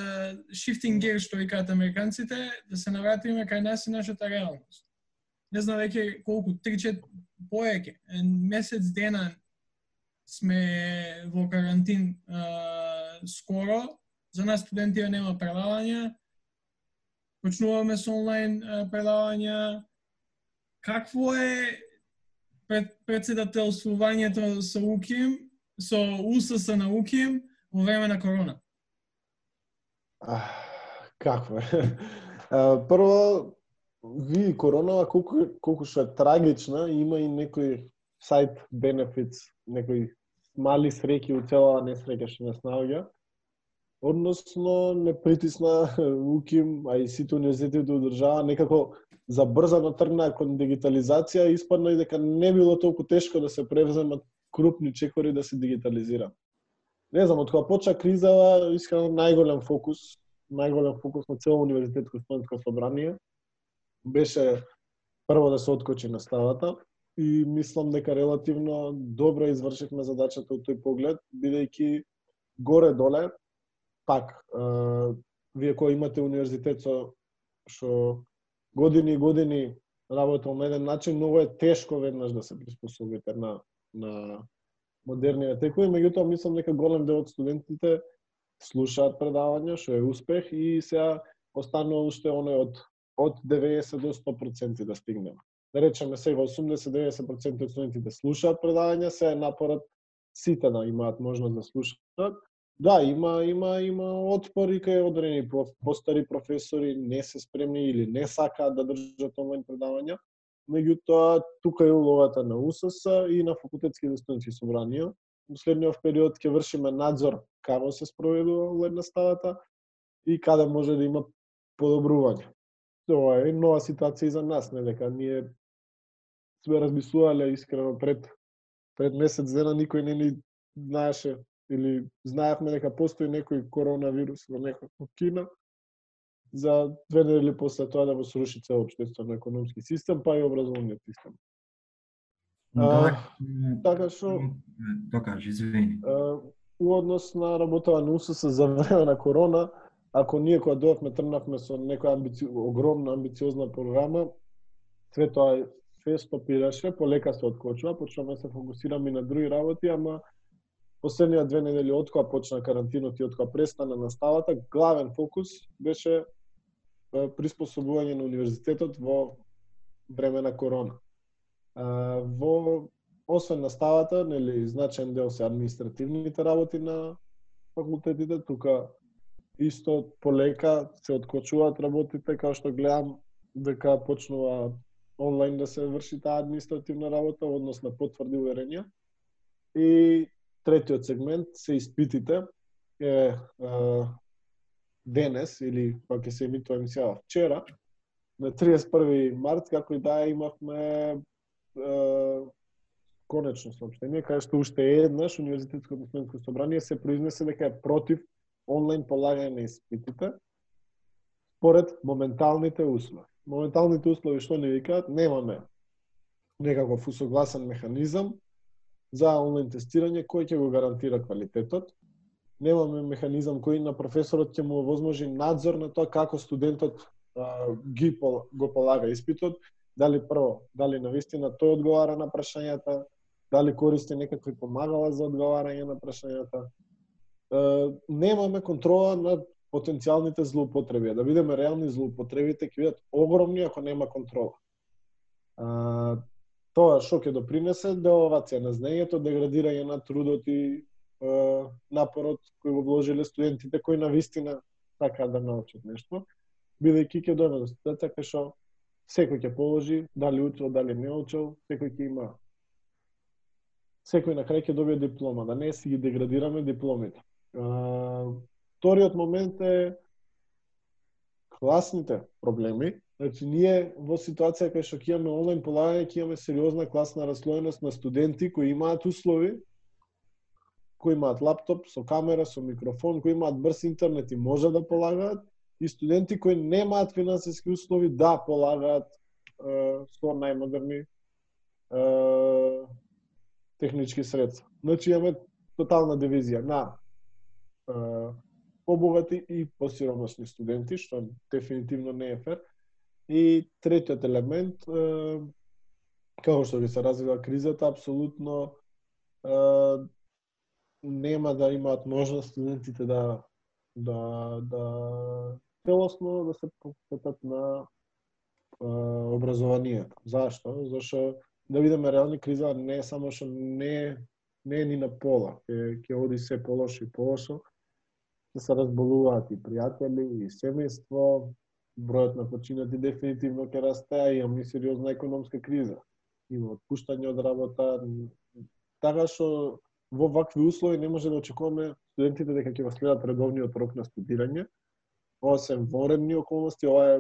shifting gear што викаат американците, да се навратиме кај нас и нашата реалност. Не знам веќе колку 3-4 поеќе, месец дена сме во карантин а, скоро. За нас студентија нема предавања. Почнуваме со онлайн предавања. Какво е пред, председателствувањето со УКИМ, со УСС на УКИМ во време на корона? А, Какво е? А, Прво, ви коронава колку колку што е трагична, има и некои сайт benefits, некои мали среќи у целава несреќа што нас наоѓа. Односно не притисна УКИМ, а и сите универзитети да од држава некако забрзано тргнаа кон дигитализација и испадна и дека не било толку тешко да се превземат крупни чекори да се дигитализира. Не знам, од кога почна кризава, искрено најголем фокус, најголем фокус на цело универзитетско студентско собрание беше прво да се откочи наставата и мислам дека релативно добро извршивме задачата од тој поглед, бидејќи горе-доле, пак, вие кои имате универзитет со што години и години работел на еден начин, многу е тешко веднаш да се приспособите на, на модерниот текови, меѓутоа мислам дека голем дел од студентите слушаат предавања, што е успех и сега останува уште оној од од 90 до 100% да стигнеме. Да речеме сега 80-90% од студентите слушаат предавања, се е напорот сите да имаат можност да слушаат. Да, има има има отпори кај одредени постари професори не се спремни или не сакаат да држат онлайн предавања. Меѓутоа, тука е улогата на УСС и на факултетските студентски собранија. Во следниот период ќе вршиме надзор како се спроведува онлайн наставата и каде може да има подобрување. Тоа е нова ситуација и за нас, не дека ние сме размислувале искрено пред пред месец дена никој не ни знаеше или знаевме дека постои некој коронавирус во некаква Кина за две недели после тоа да го сруши цел општествено економски систем, па и образовниот систем. Да, Така што Тоа кажи, извини. У однос на работава на УСС за време на корона, ако ние кога дојавме тргнавме со некоја амбици... огромна амбициозна програма, све тоа се стопираше, полека се откочува, почнавме да се фокусираме на други работи, ама последниот две недели од кога почна карантинот и од кога престана наставата, главен фокус беше приспособување на универзитетот во време на корона. Во освен наставата, нели значаен дел се административните работи на факултетите, тука исто полека се откочуваат работите, како што гледам дека почнува онлайн да се врши таа административна работа, однос на потврди уверенија. И третиот сегмент се испитите. Е, е денес или кога ќе се емитува емисијава вчера, на 31 март, како и да имавме е, конечно сообщение кај што уште еднаш Универзитетското студентско собрание се произнесе дека е против онлайн полагање на испитите според моменталните услови. Моменталните услови што ни викаат, немаме некаков усогласен механизам за онлайн тестирање кој ќе го гарантира квалитетот. Немаме механизам кој на професорот ќе му овозможи надзор на тоа како студентот а, ги пол, го полага испитот, дали прво, дали навистина тој одговара на прашањата, дали користи некакви помагала за одговарање на прашањата. немаме контрола над потенцијалните злоупотреби. Да видиме реални злоупотребите ќе бидат огромни ако нема контрола. А, тоа што ќе допринесе деловација на знаењето, деградирање на трудот и е, напорот кој го вложиле студентите кои на вистина сакаат да научат нешто, бидејќи ќе дојде до ситуација кај што секој ќе положи, дали учел, дали не учел, секој ќе има секој на крај ќе добие диплома, да не си ги деградираме дипломите. Вториот момент е класните проблеми. Значи, ние во ситуација кај што ќе имаме онлайн полагање, ќе имаме сериозна класна расслоеност на студенти кои имаат услови, кои имаат лаптоп со камера, со микрофон, кои имаат брз интернет и може да полагаат, и студенти кои немаат финансиски услови да полагаат е, со најмодерни е, технички средства. Значи имаме тотална дивизија на е, побогати и посиромашни студенти, што дефинитивно не е фер. И третиот елемент, како што ги се развива кризата, апсолутно нема да имаат можност студентите да да да целосно да се посветат на е, образованието. Зашто? Зашто да видиме реални криза не е само што не не е ни на пола, ќе ќе оди се полошо и полошо ќе се разболуваат и пријатели, и семејство, бројот на починати дефинитивно ќе расте, а имаме и сериозна економска криза. Има отпуштање од работа, така што во вакви услови не може да очекуваме студентите дека ќе го следат редовниот рок на студирање. Ова воредни околности, ова е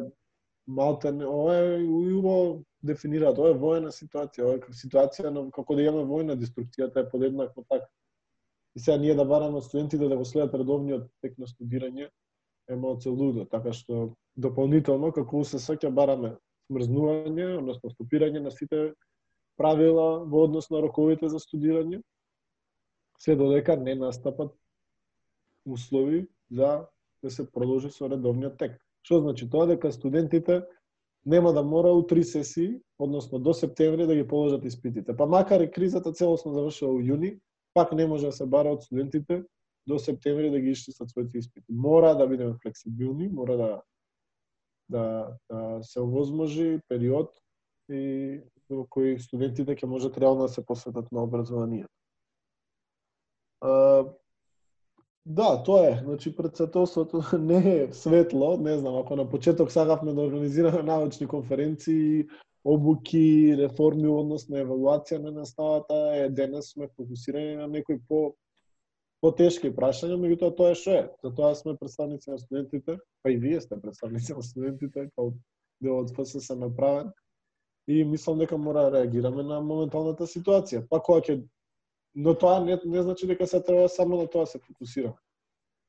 малте, ова е убаво дефинираат, ова е воена ситуација, ова е ситуација на како да имаме војна, деструкцијата е подеднакво така. И сега ние да бараме студентите да го следат редовниот тек на студирање е малце лудо, така што дополнително како УСС ќе бараме смрзнување, односно стопирање на сите правила во однос на роковите за студирање, се додека не настапат услови за да се продолжи со редовниот тек. Што значи тоа дека студентите нема да мора у три сесии, односно до септември да ги положат испитите. Па макар и кризата целосно завршила у јуни, пак не може да се бара од студентите до септември да ги иштисат своите испити. Мора да бидеме флексибилни, мора да да, да се овозможи период и во кој студентите ќе можат реално да се посветат на образованието. А, да, тоа е. Значи, председателството не е светло, не знам, ако на почеток сагавме да организираме научни конференции, обуки, реформи односно на евалуација на наставата, е денес сме фокусирани на некои по потешки прашања, меѓутоа тоа е што е. Затоа сме представници на студентите, па и вие сте представници на студентите, па као дел од ФСС направен. И мислам дека мора да реагираме на моменталната ситуација. Па кога ќе но тоа не, не значи дека се треба само на тоа се фокусираме.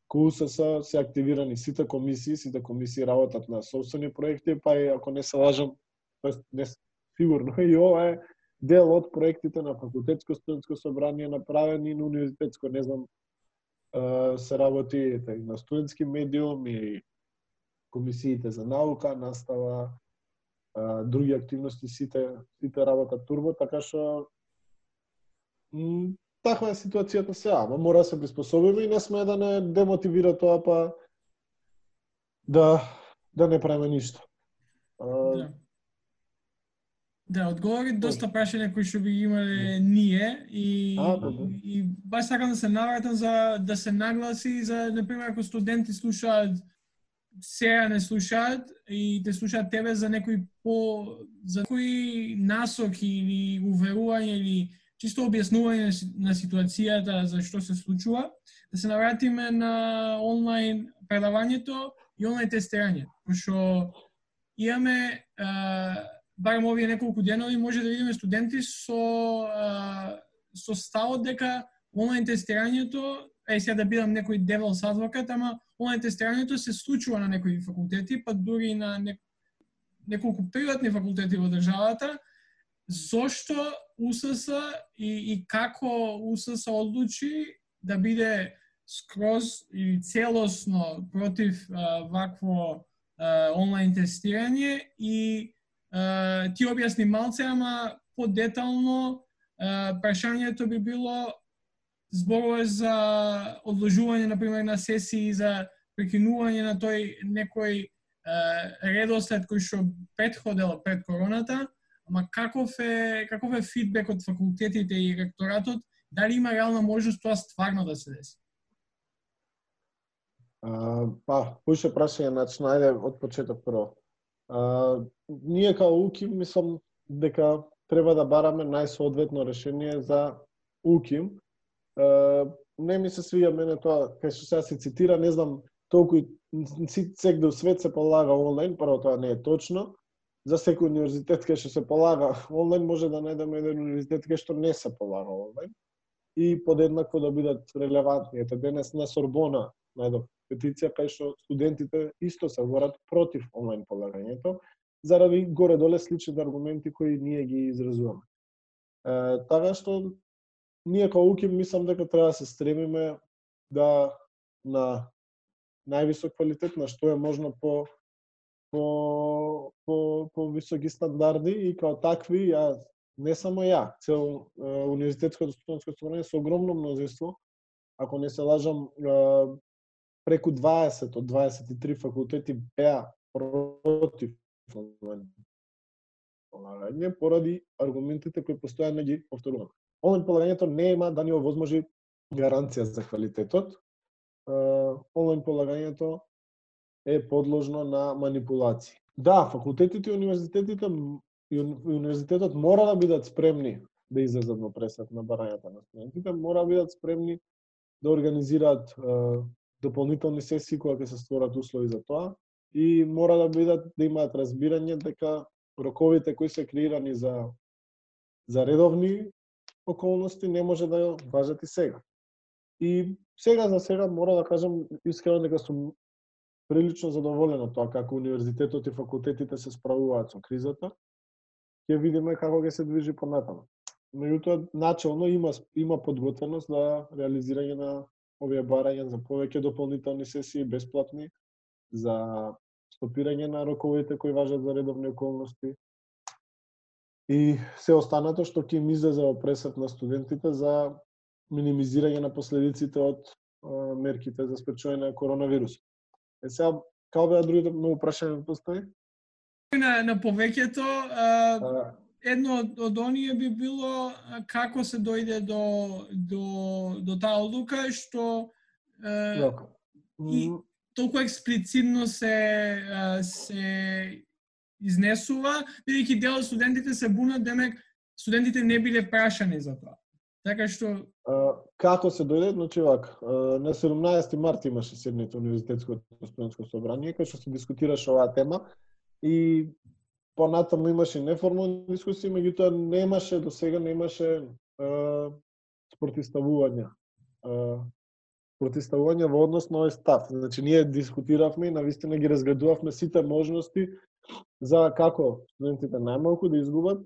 КУСС се активирани сите комисии, сите комисии работат на собствени проекти, па и ако не се лажам, тоест не сигурно и ова е дел од проектите на факултетско студентско собрание направени на универзитетско, не знам, се работи така, и на студентски медиум и комисиите за наука, настава, други активности сите сите работат турбо, така што таква е ситуацијата сега, ама мора да се приспособиме и не сме да не демотивира тоа па да да не правиме ништо. Да. Да, одговори доста прашања кои што би имале ние и, а, да, да. и баш сакам да се навратам за да се нагласи за например ако студенти слушаат сега не слушаат и те слушаат тебе за некои по за кои насоки или уверување или чисто објаснување на ситуацијата за што се случува, да се навратиме на онлайн предавањето и онлайн тестирање, пошто имаме барем овие неколку денови може да видиме студенти со а, со ставот дека онлайн тестирањето, е сега да бидам некој девел адвокат, ама онлайн тестирањето се случува на некои факултети, па дури на не, неколку приватни факултети во државата, зошто УСС и, и како УСС одлучи да биде скроз и целосно против а, вакво а, онлайн тестирање и ти објасни малце, ама подетално прашањето би било зборува за одложување, например, на сесии, за прекинување на тој некој редослед кој што предходел пред короната, ама каков е, каков е фидбек од факултетите и ректоратот, дали има реална можност тоа стварно да се деси? А, па, поише прашање, значи, најде од почеток прво. А, ние као УКИМ мислам дека треба да бараме најсоодветно решение за УКИМ. Е, не ми се свија мене тоа, кај што сега се цитира, не знам толку секој свет се полага онлайн, прво тоа не е точно. За секој универзитет кај што се полага онлайн може да најдеме еден универзитет кај што не се полага онлайн и подеднакво да бидат релевантни. Ете денес на Сорбона најдов петиција кај што студентите исто се борат против онлайн полагањето заради горе-доле слични аргументи кои ние ги изразуваме. Е, така што ние као УКИМ мислам дека треба да се стремиме да на највисок квалитет, на што е можно по по по по високи стандарди и као такви ја не само ја, цел универзитетското студентско собрание со огромно мнозинство, ако не се лажам, преку 20 од 23 факултети беа против полагање поради аргументите кои постојано да ги повторуваме. Онлайн полагањето нема да ни овозможи гаранција за квалитетот, онлайн полагањето е подложно на манипулации. Да, факултетите и универзитетите и универзитетот мора да бидат спремни да излезат во пресет на барањата на студентите, мора да бидат спремни да организираат дополнителни сесии кога ќе се створат услови за тоа и мора да бидат да имаат разбирање дека роковите кои се креирани за за редовни околности не може да важат и сега. И сега за сега мора да кажам искрено дека сум прилично задоволен од тоа како универзитетот и факултетите се справуваат со кризата. Ќе видиме како ќе се движи понатаму. Меѓутоа, начално има, има подготвеност за реализирање на овие барања за повеќе дополнителни сесии бесплатни, за стопирање на роковите кои важат за редовни околности, и се останато што ќе им излезе во пресет на студентите за минимизирање на последиците од мерките за спречување на коронавирус. Е сега, како беа другите многу прашања постои? На, на повеќето, а, едно од, од оние би било како се дојде до, до, до таа одлука, што а, и толку експлицитно се, се изнесува, бидејќи дел од студентите се бунат, демек студентите не биле прашани за тоа. Така што како се дојде, значи вак, на 17 март имаше седница универзитетско студентско собрание кај што се дискутираше оваа тема и понатаму имаше неформални дискусии, меѓутоа немаше до сега немаше спротиставувања. Протиставување во однос на овој став. Значи ние дискутиравме и навистина ги разградувавме сите можности за како студентите најмалку да изгубат,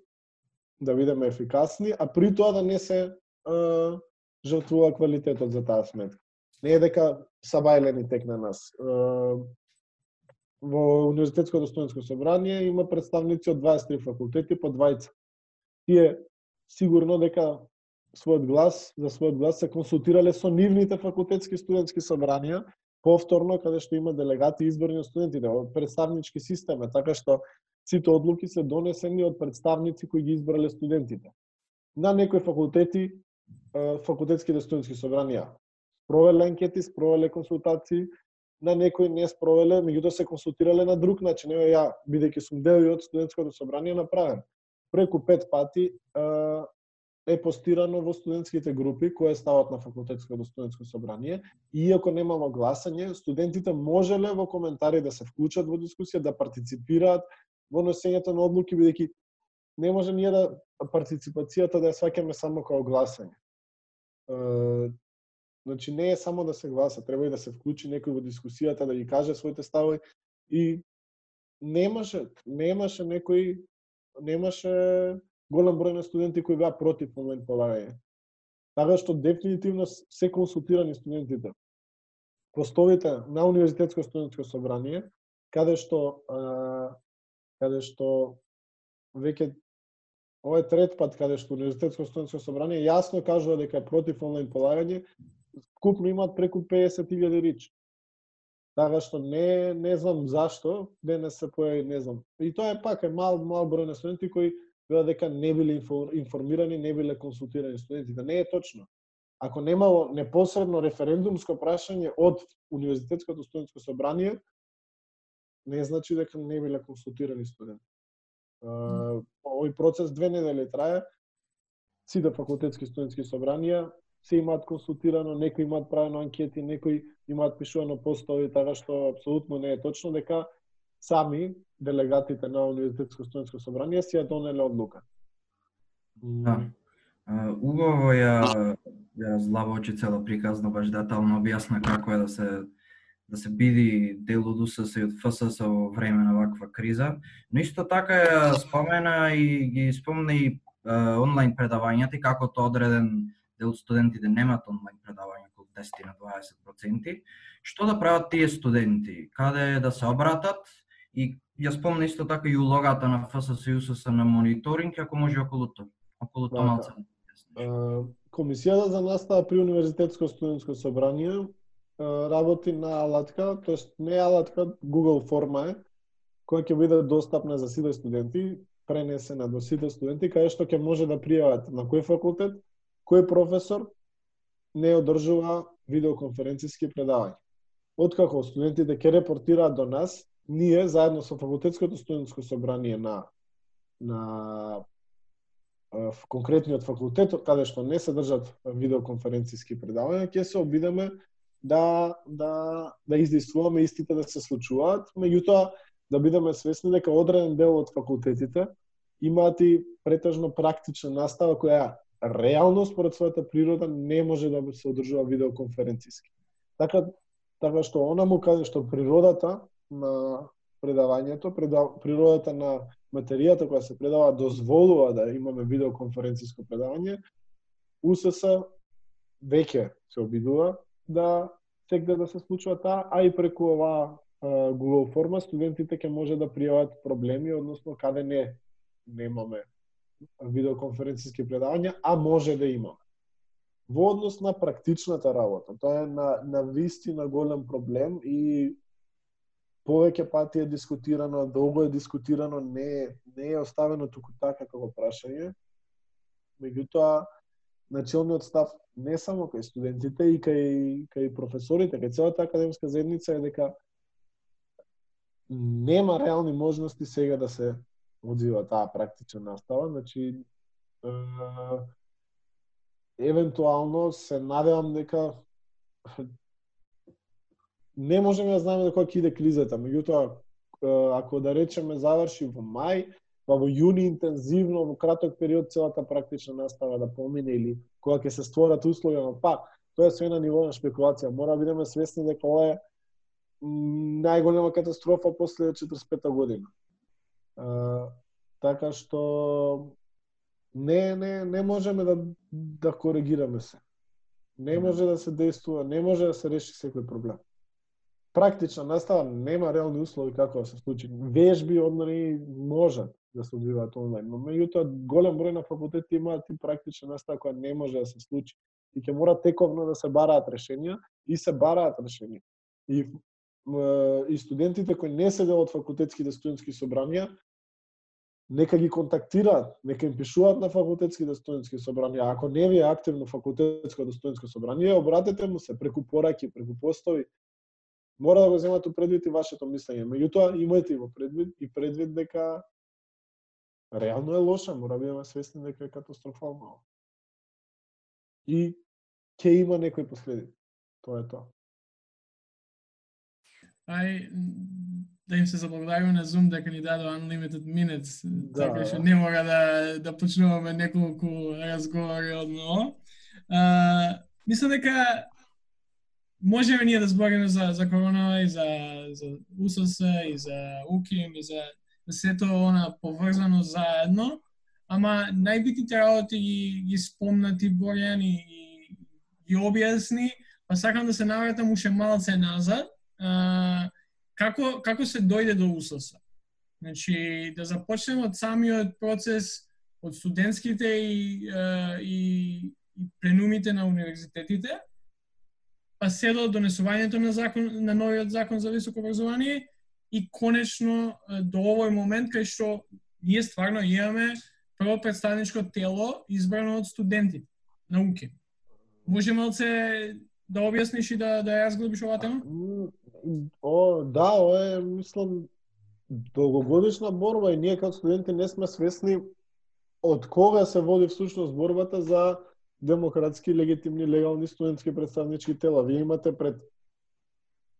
да бидеме ефикасни, а при тоа да не се жртвува квалитетот за таа сметка. Не е дека сабајлени тек на нас. Во Универзитетското студентско собрание има представници од 23 факултети по двајца. Тие сигурно дека својот глас, за својот глас се консултирале со нивните факултетски студентски собранија, повторно каде што има делегати изборни од студентите, представнички систем е, така што сите одлуки се донесени од представници кои ги избрале студентите. На некои факултети факултетските студентски собранија спровеле анкети, спровеле консултации, на некои не спровеле, меѓутоа се консултирале на друг начин. Ева ја, бидејќи сум дел и од студентското собрание, направен. Преку пет пати е постирано во студентските групи кои стават на факултетското студентско собрание и иако немало гласање, студентите можеле во коментари да се вклучат во дискусија, да партиципираат во носењето на одлуки бидејќи не може ние да партиципацијата да ја сваќаме само како гласање. Значи не е само да се гласа, треба и да се вклучи некој во дискусијата, да ги каже своите ставови и немаше, немаше некој немаше голем број на студенти кои беа против момент полагање. Така што дефинитивно се консултирани студентите. Постовите на универзитетско студентско собрание, каде што а, каде што веќе ова е трет пат каде што Универзитетско студентско собрание јасно кажува дека е против онлайн полагање, скупно имаат преку 50.000 рич. Така што не не знам зашто денес се појави, не знам. И тоа е пак е мал мал број на студенти кои била дека не биле информирани, не биле консултирани студентите. Не е точно. Ако немало непосредно референдумско прашање од Универзитетското студентско собрание, не значи дека не биле консултирани студенти. Овој процес две недели трае. Сите факултетски студентски собранија се имаат консултирано, некои имаат правено анкети, некои имаат пишувано постови, така што апсолутно не е точно дека сами делегатите на Универзитетско студентско собрание си ја донеле одлука. Да. Убаво ја ја злабочи цела да приказна баш детално објасна како е да се да се биди дел од УСС и од ФСС во време на ваква криза, но исто така ја спомена и ги спомна и онлайн предавањата и како тоа одреден дел од студентите немаат онлайн предавања околу 10 на 20%. Што да прават тие студенти? Каде да се обратат? И ја спомна исто така и улогата на ФСС и УСС на мониторинг, ако може околу тоа. Околу тоа малце. Комисијата за настава при Универзитетско студентско собрание работи на алатка, тоест не алатка, Google форма е, која ќе биде достапна за сите студенти, пренесена до сите студенти, каде што ќе може да пријават на кој факултет, кој професор не одржува видеоконференциски предавања. Откако студентите ќе репортираат до нас, ние заедно со факултетското студентско собрание на на конкретниот факултет каде што не се држат видеоконференциски предавања, ќе се обидеме да да да издействуваме истите да се случуваат, меѓутоа да бидеме свесни дека одреден дел од факултетите имаат и претежно практична настава која реално според својата природа не може да се одржува видеоконференциски. Така така што она му каже што природата на предавањето, природата на материјата која се предава дозволува да имаме видеоконференциско предавање, УСС веќе се обидува да секде да се случува таа, а и преку оваа Google форма студентите ќе може да пријават проблеми, односно каде не немаме видеоконференциски предавања, а може да имаме. Во однос на практичната работа, тоа е на, на вистина голем проблем и повеќе пати е дискутирано, долго е дискутирано, не, не е оставено туку така како прашање. Меѓутоа, началниот став не само кај студентите и кај кај професорите, кај целата академска заедница е дека нема реални можности сега да се одвива таа практична настава, значи е, евентуално се надевам дека не можеме да знаеме дека ќе иде кризата, меѓутоа ако да речеме заврши во мај, па во јуни интензивно во краток период целата практична настава да помине или кога ќе се створат услови, но пак тоа е све на ниво на шпекулација. Мора да бидеме свесни дека ова е најголема катастрофа после 45 година. А, така што не не не можеме да да коригираме се. Не може да се действува, не може да се реши секој проблем. Практична настава нема реални услови како да се случи. Вежби однори можат, да се одвиваат онлайн. Но меѓутоа голем број на факултети имаат и практична настава која не може да се случи и ќе мора тековно да се бараат решенија и се бараат решенија. И и студентите кои не се дел од факултетските студентски собранија нека ги контактираат, нека им пишуваат на факултетските студентски собранија. Ако не ви е активно факултетското студентско собрание, обратете му се преку пораки, преку постови. Мора да го земате предвид и вашето мислење. Меѓутоа, имајте го предвид и предвид дека реално е лоша, мора да бидеме свесни дека е катастрофално. И ќе има некои последици. Тоа е тоа. Ај, да им се заблагодариме на Zoom дека ни дадо unlimited minutes, Да. така што не мора да да почнуваме неколку разговори одно. А, мислам дека можеме ние да збориме за за корона и за за УСС и за УКИМ и за сето она поврзано заедно, ама најбитните работи ги, ги спомна ти Борјан и, и ги објасни, па сакам да се навратам уште малце назад, а, како, како се дојде до УСС. Значи, да започнеме од самиот процес од студентските и, и, и пленумите на универзитетите, па се до донесувањето на закон на новиот закон за високо образование и конечно до овој момент кај што ние стварно имаме прво представничко тело избрано од студенти науки. Може малце да објасниш и да да ја разглобиш оваа тема? О, да, ова е мислам долгогодишна борба и ние како студенти не сме свесни од кога се води всушност борбата за демократски, легитимни, легални студентски представнички тела. Вие имате пред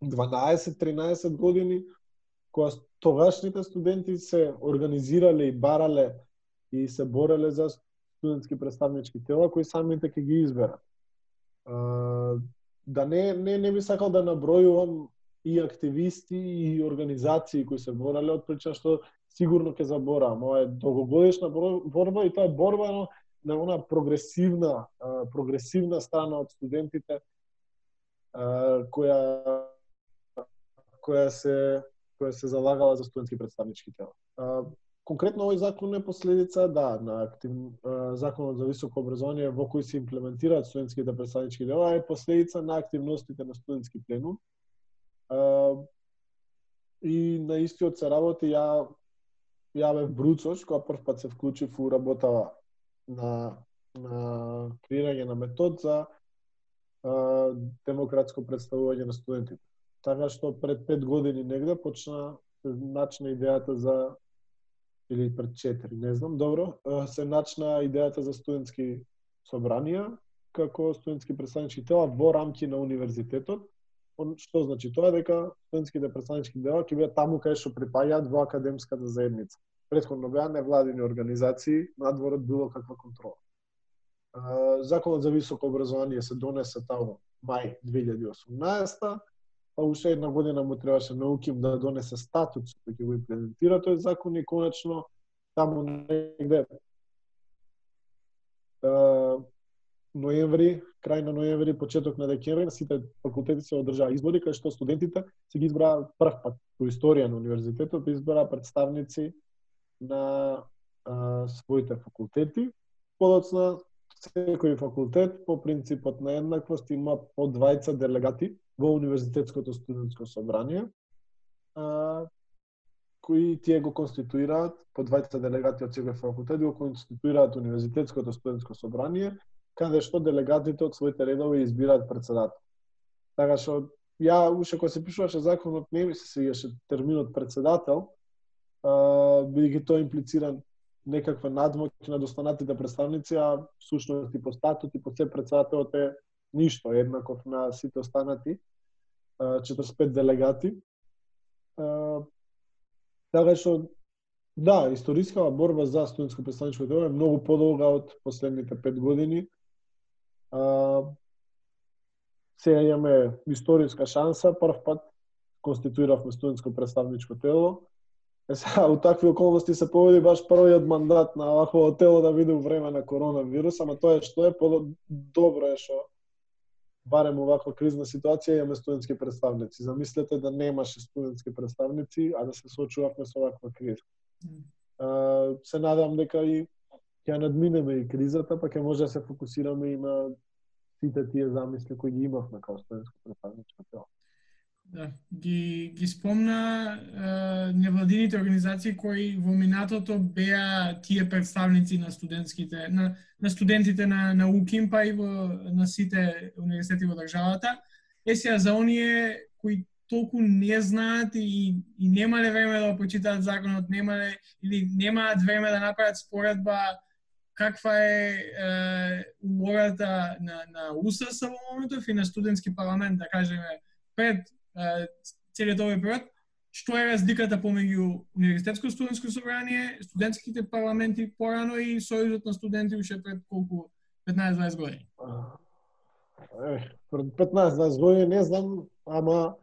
12-13 години кога тогашните студенти се организирале и барале и се бореле за студентски представнички тела кои самите ќе ги изберат. Да не не не би сакал да набројувам и активисти и организации кои се борале од причина што сигурно ќе заборавам. Ова е долгогодишна борба и тоа е борба но на она прогресивна прогресивна страна од студентите која која се која се залагала за студентски представнички тела. Конкретно овој закон е последица да на актив, законот за високо образование во кој се имплементираат студентските представнички тела е последица на активностите на студентски пленум и на истиот се работи ја ја бев бруцош кога прв пат се вклучив у работа на на креирање на метод за а, демократско представување на студентите. Така што пред пет години негде почна се начна идејата за или пред 4, не знам, добро, се начна идејата за студентски собранија како студентски представнички тела во рамки на универзитетот што значи тоа дека студентските представнички дела ќе бидат таму кај што припаѓаат во академската заедница. Предходно беа невладини организации надвор од било каква контрола. Законот за високо образование се донесе таму мај 2018 па уште една година му требаше на УКИМ да донесе статут кој ќе го имплементира тој закон и конечно таму негде ноември, крај на ноември, почеток на декември, на сите факултети се одржаа избори, кај што студентите се ги избраа прв пат по историја на универзитетот, избраа представници на а, своите факултети. Подоцна, секој факултет по принципот на еднаквост има по двајца делегати во универзитетското студентско собрание, а, кои тие го конституираат по двајца делегати од секој факултет го конституираат универзитетското студентско собрание каде што делегатите од своите редови избираат председател. Така што ја уште кога се пишуваше законот не ми се свиѓаше терминот председател, бидејќи тоа имплицира некаква надмоќ на достанатите представници, а всушност и по статут и по се председателот е ништо, еднаков на сите останати 45 делегати. Така што да, историска борба за студентско представничко тело е многу подолга од последните 5 години сега имаме историска шанса, прв пат конституиравме студентско представничко тело. Сега, у такви околности се поведи баш првиот мандат на вакво тело да биде у време на коронавирус, ама тоа е што е, по-добро е што барем ваква кризна ситуација имаме студентски представници. Замислете да немаше студентски представници, а да се соочувавме со ваква криза. Mm. се надам дека и ќе надминеме и кризата, па ќе може да се фокусираме и на сите тие замисли кои ги имавме како студентско тело. Да, ги, ги спомна е, невладините организации кои во минатото беа тие представници на студентските на, на студентите на на УКИМ па и во на сите универзитети во државата. Е сега за оние кои толку не знаат и, и немале време да почитаат законот, немале или немаат време да направат споредба каква е, е улогата на, на УСС во моментов и на студентски парламент, да кажеме, пред целиот овој период, што е разликата помеѓу универзитетско студентско собрание, студентските парламенти порано и сојузот на студенти уште пред колку 15-20 години? пред 15-20 години не знам, ама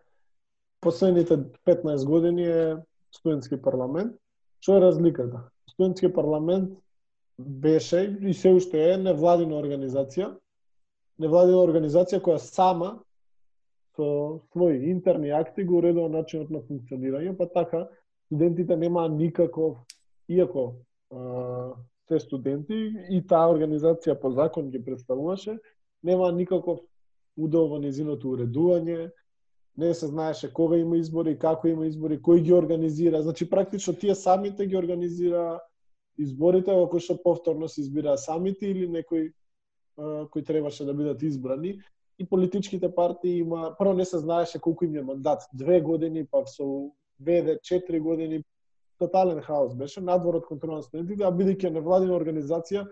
последните 15 години е студентски парламент. Што е разликата? Студентски парламент беше и се уште е невладина организација, невладина организација која сама со своји интерни акти го уредува начинот на функционирање, па така студентите немаа никаков, иако а, се студенти и таа организација по закон ги представуваше, нема никаков удел во незиното уредување, не се знаеше кога има избори, како има избори, кој ги организира. Значи практично тие самите ги организира изборите во кои што повторно се избира самите или некои кои требаше да бидат избрани и политичките партии има прво не се знаеше колку им е мандат, две години, па со веде четири години тотален хаос беше надвор од контрола на студентите, а бидејќи невладина организација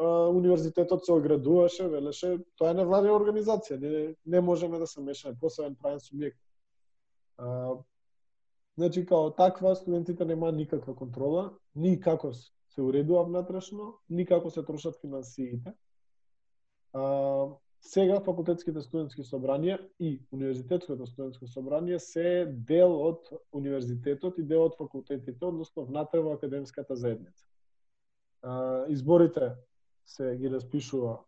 универзитетот се оградуваше, велеше, тоа е невладина организација, не, не можеме да се мешаме, посебен правен субјект. А, значи, као таква, студентите нема никаква контрола, ни како се уредува внатрешно, ни како се трошат финансиите. А, сега факултетските студентски собранија и универзитетското студентско собрание се дел од универзитетот и дел од факултетите, односно внатре во академската заедница. Изборите се ги распишува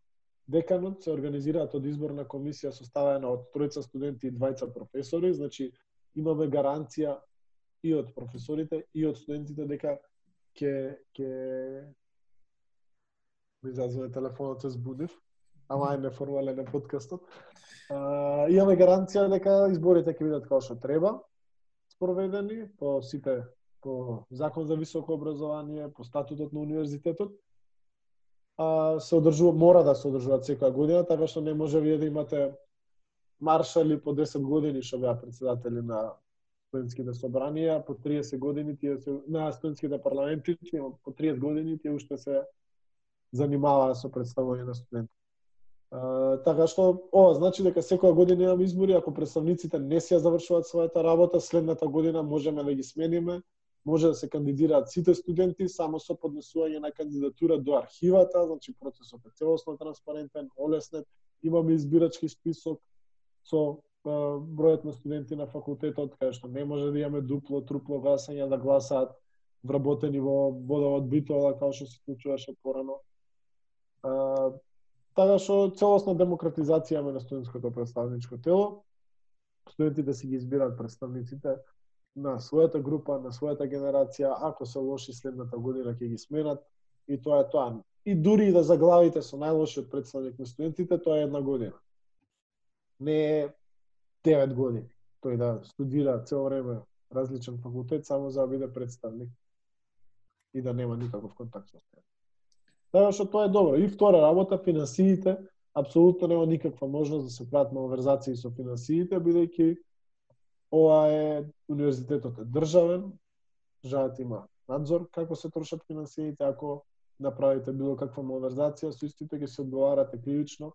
деканот, се организираат од изборна комисија составена од тројца студенти и двајца професори, значи имаме гаранција и од професорите и од студентите дека ќе ќе ми изазваме телефонот се збудив, ама е неформален е подкастот. А, имаме гаранција дека изборите ќе бидат како што треба спроведени по сите по закон за високо образование, по статутот на универзитетот а, се одржува, мора да се одржуваат секоја година, така што не може вие да имате маршали по 10 години што беа председатели на студентските собранија, по 30 години тие се на студентските парламенти, по 30 години тие уште се занимаваа со представување на студенти. Така што ова значи дека секоја година имаме избори, ако представниците не се завршуваат својата работа, следната година можеме да ги смениме може да се кандидираат сите студенти само со поднесување на кандидатура до архивата, значи процесот е целосно транспарентен, олеснет, имаме избирачки список со бројот на студенти на факултетот, каде што не може да имаме дупло, трупло гласање да гласаат вработени во водовод битола, како што се случуваше порано. Така што целосна демократизација на студентското представничко тело, студентите си ги избираат представниците на својата група, на својата генерација, ако се лоши следната година ќе ги сменат и тоа е тоа. И дури и да заглавите со најлошиот представник на студентите, тоа е една година. Не е 9 години. Тој да студира цело време различен факултет само за да биде представник и да нема никаков контакт со студентите. Така што тоа е добро. И втора работа, финансиите, апсолутно нема никаква можност да се прават малверзации со финансиите, бидејќи Ова е универзитетот е државен, државата има надзор како се трошат финансиите, ако направите било каква малверзација со истите ќе се одговарате кривично,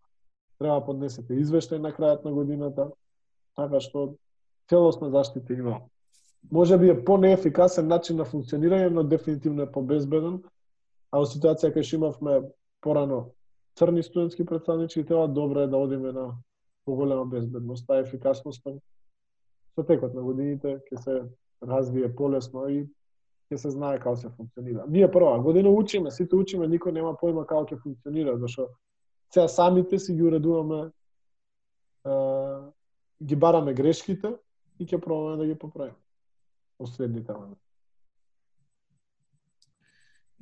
треба да поднесете извештај на крајот на годината, така што целосна заштита има. Може би е по-неефикасен начин на функционирање, но дефинитивно е побезбеден, а во ситуација кај што имавме порано црни студентски представнички тела, добро е да одиме на поголема безбедност, а ефикасноста со текот на годините ќе се развие полесно и ќе се знае како се функционира. Ние прва година учиме, сите учиме, никој нема појма како ќе функционира, зашто сега самите си ги уредуваме, е, ги бараме грешките и ќе пробаме да ги поправиме последните моменти.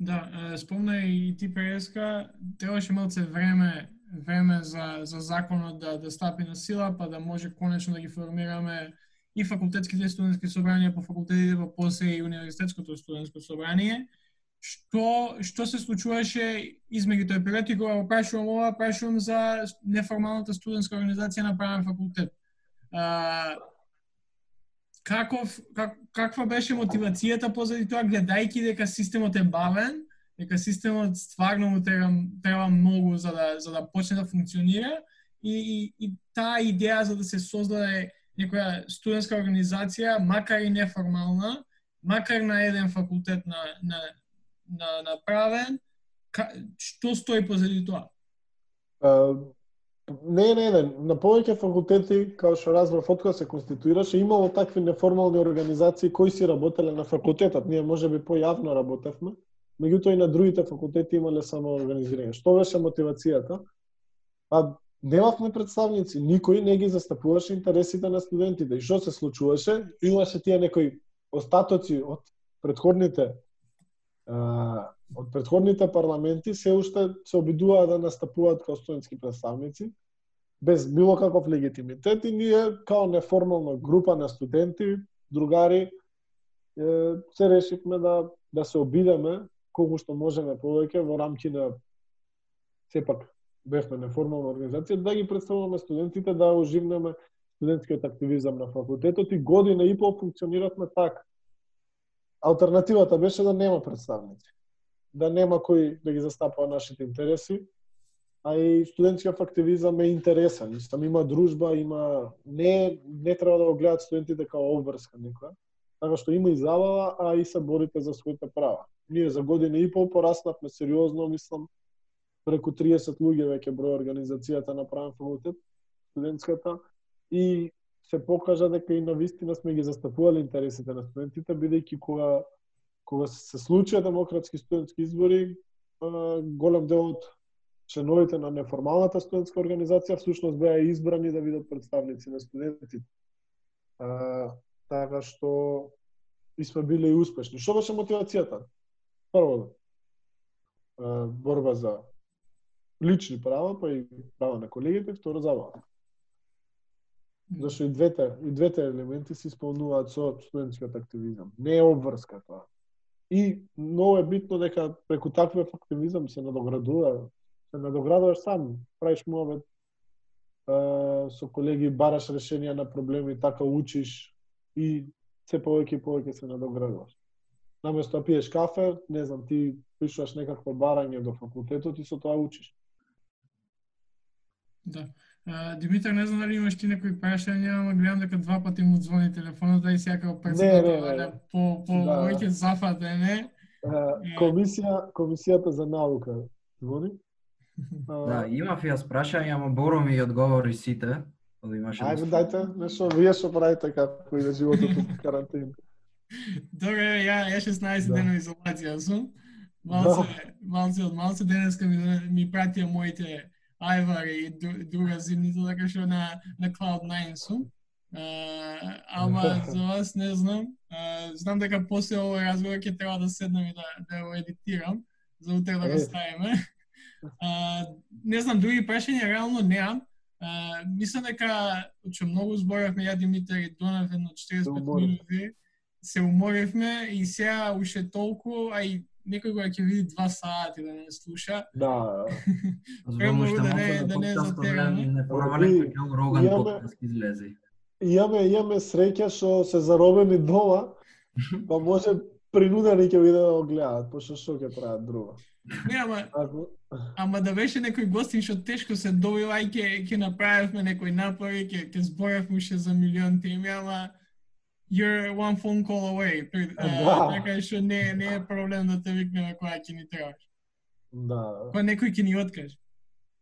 Да, спомна и ти преска, требаше малце време време за, за законот да, да стапи на сила, па да може конечно да ги формираме и факултетските студентски собранија па по факултетите, па после и универзитетското студентско собрание. Што што се случуваше измеѓу тој период и кога прашувам ова, прашувам за неформалната студентска организација на правен факултет. А, каков, как, каква беше мотивацијата позади тоа, гледајќи дека системот е бавен, дека системот стварно му треба, треба многу за да, за да почне да функционира и, и, и таа идеја за да се создаде некоја студентска организација, макар и неформална, макар на еден факултет на, на, на, направен, ка, што стои позади тоа? Uh, не, не, не. На повеќе факултети, како што разбрав од се конституираше, имало такви неформални организации кои си работеле на факултетот. Ние може би појавно работевме, меѓутоа и на другите факултети имале само организирање. Што беше мотивацијата? А немавме представници, никој не ги застапуваше интересите на студентите. И што се случуваше? Имаше тие некои остатоци од предходните од предходните парламенти се уште се обидуваат да настапуваат како студентски представници без било каков легитимитет и ние као неформална група на студенти, другари, се решивме да да се обидеме колку што можеме повеќе во рамки на сепак бевме неформална организација да ги представуваме студентите да оживнеме студентскиот активизам на факултетот и година и пол функциониравме така. Алтернативата беше да нема представници. Да нема кој да ги застапува нашите интереси, а и студентскиот активизам е интересен. Истам има дружба, има... Не, не треба да го гледат студентите како обврска некоја, така што има и забава, а и се борите за своите права. Ние за година и пол пораснавме сериозно, мислам, преку 30 луѓе веќе број организацијата на правен факултет, студентската, и се покажа дека и на вистина сме ги застапувале интересите на студентите, бидејќи кога кога се случија демократски студентски избори, голем дел од членовите на неформалната студентска организација всушност беа избрани да бидат представници на студентите. А, така што и сме биле и успешни. Што беше мотивацијата? Прво, борба за лични права, па и права на колегите, второ забава. Зашто и двете, и двете елементи се исполнуваат со студентскиот активизам. Не е обврска тоа. И многу е битно дека преку таквиот активизам се надоградува, се надоградуваш сам, правиш мовет со колеги, бараш решенија на проблеми, така учиш и се повеќе и повеќе се надоградуваш. Наместо да пиеш кафе, не знам, ти пишуваш некакво барање до факултетот и со тоа учиш. Да. Димитар, не знам дали имаш ти некои прашања, ама гледам дека два пати му звони телефонот, да и сяка председател по по да. веќе зафатене. Комисија, комисијата за наука звони? Да, имав јас прашање, ама Боро ми одговори сите. Имаше Ајде, дајте, нешто, вие што правите како иде животот у карантина. Добре, ја, ја 16 да. дена изолација сум. Малце, да. малце од малце денеска ми, ми пратија моите Айвар и друга зимница, така што на, на Cloud9 сум. Uh, ама за вас не знам. Uh, знам дека после овој разговор ќе треба да седнам и да, да го едитирам, за утре да го ставиме. Uh, не знам, други прашања реално неам. Uh, мислам дека, че многу зборавме ја Димитар и Донав едно 45 минути, се уморивме и сега уште толку, а и некој кога ќе види два сати да не слуша. Да. Премногу да не да не затераме. Не поравале како Роган подкаст излезе. Имаме имаме среќа што се заробени дома, па може принудени ќе биде да го гледаат, пошто што ќе прават друго. Не, ама, Ако... ама да беше некој гостин што тешко се добива и ќе ќе направивме некој напори, ќе ќе зборавме уште за милион теми, ама you're one phone call away. Uh, така што не, не е проблем да те викнеме кога ќе ни требаш. Да. Па некој ќе ни откаже.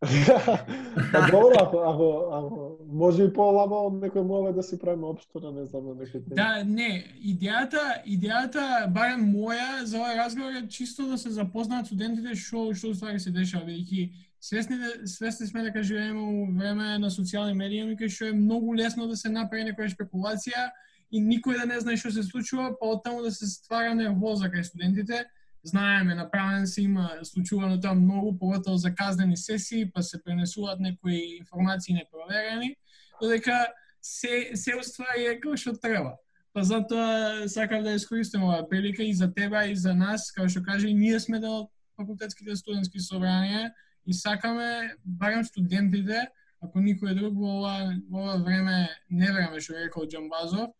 па добро, ако, ако, ако може и по-лама од некој моле да си правиме општора, не знам, на некој. Да, не, идејата, идејата, барем моја, за овој разговор е чисто да се запознаат студентите што што ствари се дешава, бидејќи свесни, свесни сме дека живееме во време на социјални медии, кај што е многу лесно да се направи некоја спекулација и никој да не знае што се случува, па од таму да се ствара нервоза кај студентите. Знаеме, направен се има случувано тоа многу, поготово за казнени сесии, па се пренесуваат некои информации непроверени, додека се, се уствари е како што треба. Па затоа сакам да искористам оваа прилика и за тебе и за нас, како што каже, и ние сме дел од факултетските студентски собранија и сакаме барем студентите, ако никој друг во ова, во ова време, не време што рекол Джамбазов,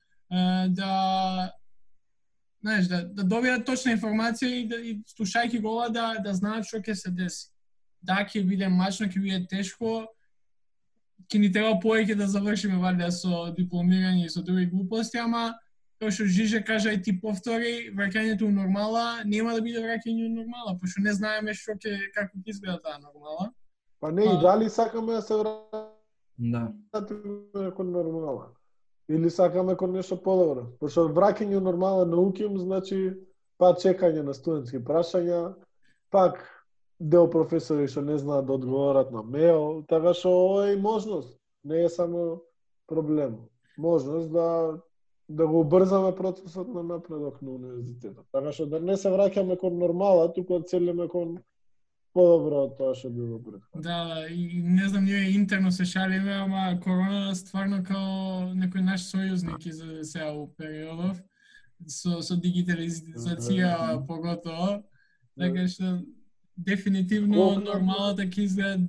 да знаеш, да, да добијат точна информација и, да, и слушајќи го ова да, да знаат што ќе се деси. Да, ќе биде мачно, ќе биде тешко, ќе ни треба повеќе да завршиме валјда со дипломирање и со други глупости, ама тоа што Жиже кажа и ти повтори, враќањето у нормала нема да биде враќање у нормала, пошто не знаеме што ќе како ќе изгледа таа нормала. Па не, и дали сакаме да се враќаме Да. кон нормала или сакаме кон нешто подобро. Пошто враќање нормален наукиум значи па чекање на студентски прашања, пак дел професори што не знаат да одговорат на мејл, така што ова е можност, не е само проблем. Можност да да го обрзаме процесот на напредок на универзитетот. Така што да не се враќаме кон нормала, туку да целиме кон подобро од тоа што било пред. Да, да, и не знам, ние интерно се шалиме, ама корона стварно као некој наш сојузник за сега у периодов со, со дигитализација поготово. Така што дефинитивно Колку- нормалата ќе изгледа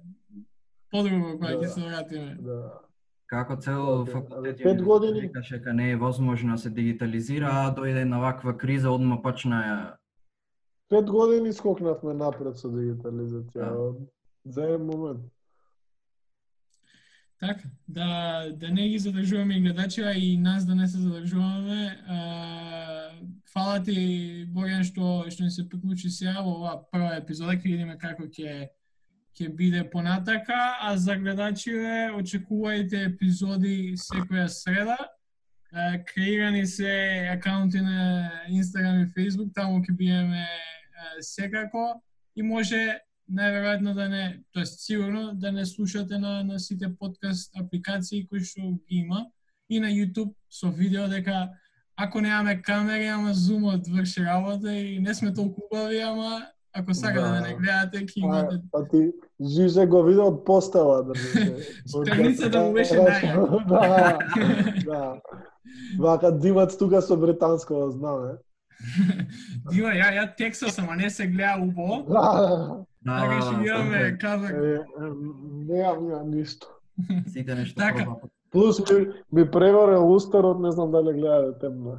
подруго кога ќе Да. се вратиме. Да. Како цел факултет пет години- викаше дека не е возможно да се дигитализира, а дојде една ваква криза, одма почна ја Пет години скокнавме напред со дигитализација. Да. За еден момент. Така, да, да не ги задржуваме и гледачи, а и нас да не се задржуваме. А, фала ти, Борјан, што, што ни се приклучи сега во оваа прва епизода, ќе видиме како ќе ќе биде понатака, а за гледачиве очекувајте епизоди секоја среда. Креирани се акаунти на Инстаграм и Фейсбук, таму ќе бидеме а, секако и може најверојатно да не, тоест сигурно да не слушате на, на сите подкаст апликации кои што ги има и на YouTube со видео дека ако немаме камери, ама зумот врши работа и не сме толку убави, ама ако сакате да, Да. не гледате, ќе имате па ти Жиже го виде од постела да. Страницата му беше наја. Да, да. Вака димац тука со британско знаме. Дива, ја, ја текстот сам, а не се гледа убаво. Да, Да, Така да, ќе да, имаме така казак. е, е, немам ја ништо. Сите нешто Така. Плюс ми, ми прегоре лустерот, не знам дали гледате темно.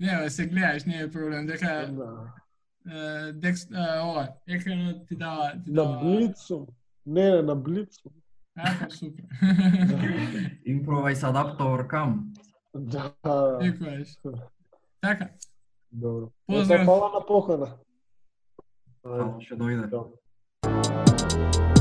не, бе, се гледаш, не е проблем. Дека Да. декс, е, ова, екранот ти дава, ти На дава. блицу. Не, не, на блицу. А, па супер. Improvise adapt overcome. Да. Секојаш. Така, Добро. Поздрав. Ето, Фала на покана. Фала што дојде. Добро.